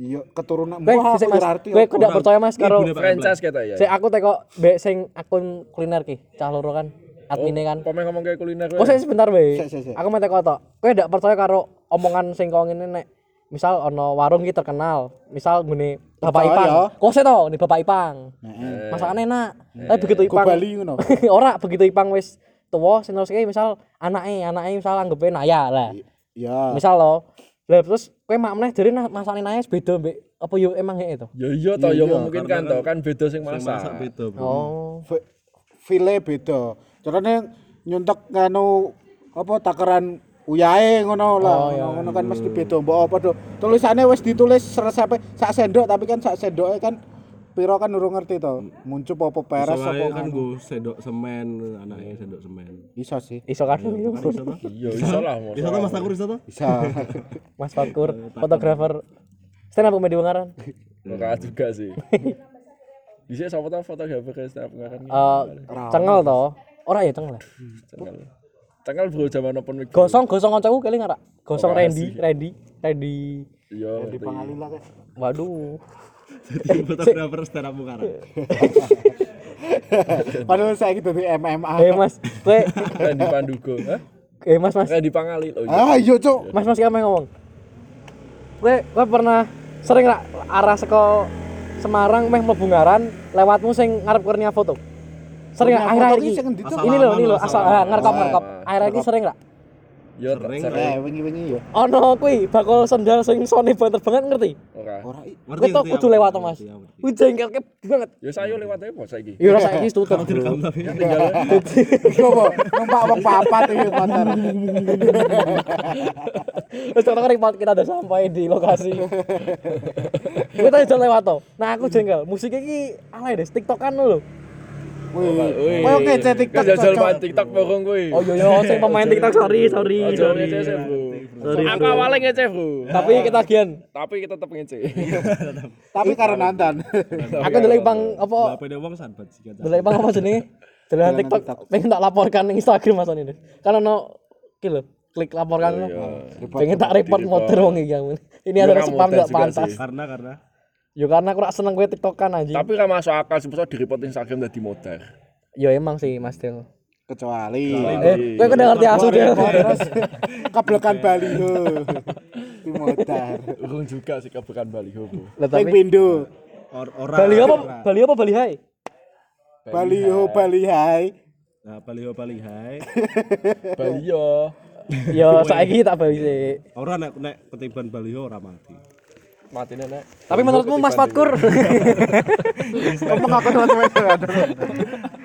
Speaker 4: Iya, keturunan. Wah, aku ngerti.
Speaker 1: Kowe kudu percaya Mas karo
Speaker 3: Pak
Speaker 2: Franchise kita ya.
Speaker 1: Sik aku teko mbek sing akun kuliner ki, cah loro kan. Admine kan.
Speaker 2: Komen ngomong kayak kuliner.
Speaker 1: Oh, sik sebentar
Speaker 4: sik.
Speaker 1: Aku mau teko tok. Kowe ndak percaya karo omongan sing kok ngene nek misal ono warung ki terkenal, misal ngene Bapak. Ipang. Kok sih to, nih Bapak Ipang.
Speaker 4: Heeh.
Speaker 1: Masakannya enak. Tapi begitu Ipang
Speaker 4: Bali ngono. (laughs)
Speaker 1: ora begitu Ipang wis tuwa sing terus misal anake, anake misal anggepe Naya lah.
Speaker 4: Iya.
Speaker 1: Misal lo, lah terus kowe mak meneh jare nah- masakane Naya beda mbek apa yo emang ngene to.
Speaker 2: Ya iya toh, ya
Speaker 4: Iya,
Speaker 2: memungkinkan toh kan beda sing
Speaker 3: Sing masak
Speaker 2: masak.
Speaker 3: beda, Bro.
Speaker 1: Oh.
Speaker 4: File beda. Carane nyuntek nganu apa takaran uyahe ngono lah.
Speaker 1: Oh, iya.
Speaker 4: Ngono kan mesti beda mbok apa do. Tulisannya wis ditulis resepe sak sendok tapi kan sak sendoke kan piro kan urung ngerti to. Muncup apa peres
Speaker 3: Iso
Speaker 4: apa
Speaker 3: kan go sendok semen anaknya sendok semen.
Speaker 4: Iso sih.
Speaker 1: Iso kan
Speaker 3: Iso toh?
Speaker 2: Iya iso lah.
Speaker 3: Iso toh Mas Takur iso toh?
Speaker 4: Bisa.
Speaker 1: Mas Fakur, (laughs) fotografer stand up komedi Ungaran.
Speaker 2: Ora juga sih. (laughs) Bisa siapa tahu fotografer kayak setiap ngaran.
Speaker 1: Eh, cengel to. Ora ya cengel.
Speaker 2: Tanggal. Tanggal bro zaman open mic.
Speaker 1: Gosong gosong kancaku kali ngara. Gosong
Speaker 2: Ora
Speaker 1: Randy,
Speaker 2: sih.
Speaker 1: Randy, Randy.
Speaker 2: Iya.
Speaker 4: Di
Speaker 2: ngerti.
Speaker 4: Pangalila kan.
Speaker 1: Waduh.
Speaker 3: Jadi fotografer stand up Mukarang. (laughs)
Speaker 4: Padahal saya gitu di MMA.
Speaker 1: Eh Mas, kowe
Speaker 2: Randy Pandugo. Hah?
Speaker 1: eh Mas Mas,
Speaker 2: Randy Pangali. Oh iya.
Speaker 4: Ah, iya, Cuk.
Speaker 1: Mas Mas kamu ngomong. Kowe kowe pernah sering ra arah saka Semarang meh mlebu Ngaran lewatmu sing ngarep kurnia foto. Sering
Speaker 4: ki
Speaker 1: iki.
Speaker 4: sing endi, Cuk?
Speaker 1: Ini lho, ini lho
Speaker 3: Asal
Speaker 1: ngerkop ngerkop.
Speaker 2: aman.
Speaker 1: Akhir-akhir iki sering ra?
Speaker 2: Yo
Speaker 3: Sering.
Speaker 2: sering.
Speaker 4: Eh, wingi-wingi yo.
Speaker 1: Ono kuwi bakal sendal sing sone banget banget ngerti?
Speaker 2: Ora.
Speaker 4: Ora i-
Speaker 1: Kowe tok kudu lewat Mas. Kuwi jengkelke banget.
Speaker 2: Yo sayo lewat ae bos saiki.
Speaker 1: Ya ora saiki wis tutup.
Speaker 3: Tapi.
Speaker 2: Tinggal (laughs)
Speaker 4: Iya, Bo. Numpak wong papat iki motor.
Speaker 1: Wis tok rek kita udah sampai di lokasi. Tadi udah lewat to. Nah aku jengkel. Musik iki alay deh, TikTokan lho.
Speaker 4: Wih. Kowe oke cek TikTok.
Speaker 2: Jajal main TikTok borong kuwi.
Speaker 1: Oh iya iya sing pemain TikTok sorry sorry sorry.
Speaker 3: Sorry,
Speaker 2: Aku awalnya ngece bro.
Speaker 1: Tapi kita gian.
Speaker 2: Tapi kita tetap ngece. (laughs)
Speaker 4: Tapi karena nonton.
Speaker 1: Aku ndelok bang apa
Speaker 3: Apa ada uang sanbat sih
Speaker 1: ndelok bang apa jenenge? Dalam TikTok pengen tak laporkan Instagram Mas ini. Kan ono ki klik laporkan lho. Pengen tak report motor wong iki yang ini
Speaker 2: Ya,
Speaker 1: adalah spam
Speaker 2: tes
Speaker 1: gak
Speaker 2: juga
Speaker 1: pantas.
Speaker 3: Karena karena
Speaker 1: Yo karena aku rak seneng kowe TikTokan anjing.
Speaker 2: Tapi kan masuk akal sih di report Instagram dadi modar.
Speaker 1: Yo emang sih Mas Del.
Speaker 4: Kecuali
Speaker 1: Eh, kowe udah ngerti asu Del.
Speaker 4: terus (laughs) keblekan baliho. Di motor.
Speaker 2: Urung juga sih kebukan baliho.
Speaker 1: Lah tapi
Speaker 4: pindo.
Speaker 3: or orang
Speaker 1: Bali apa? Bali apa Bali hai?
Speaker 4: Baliho Bali hai.
Speaker 3: Nah, baliho bali hai.
Speaker 2: Baliho. (laughs)
Speaker 1: Yo saiki tak bali sih.
Speaker 3: Orang nek nek ketiban baliho ora mati.
Speaker 2: Mati nenek.
Speaker 1: Tapi menurutmu Mas Fatkur
Speaker 4: Ngomong aku teman-teman. (laughs)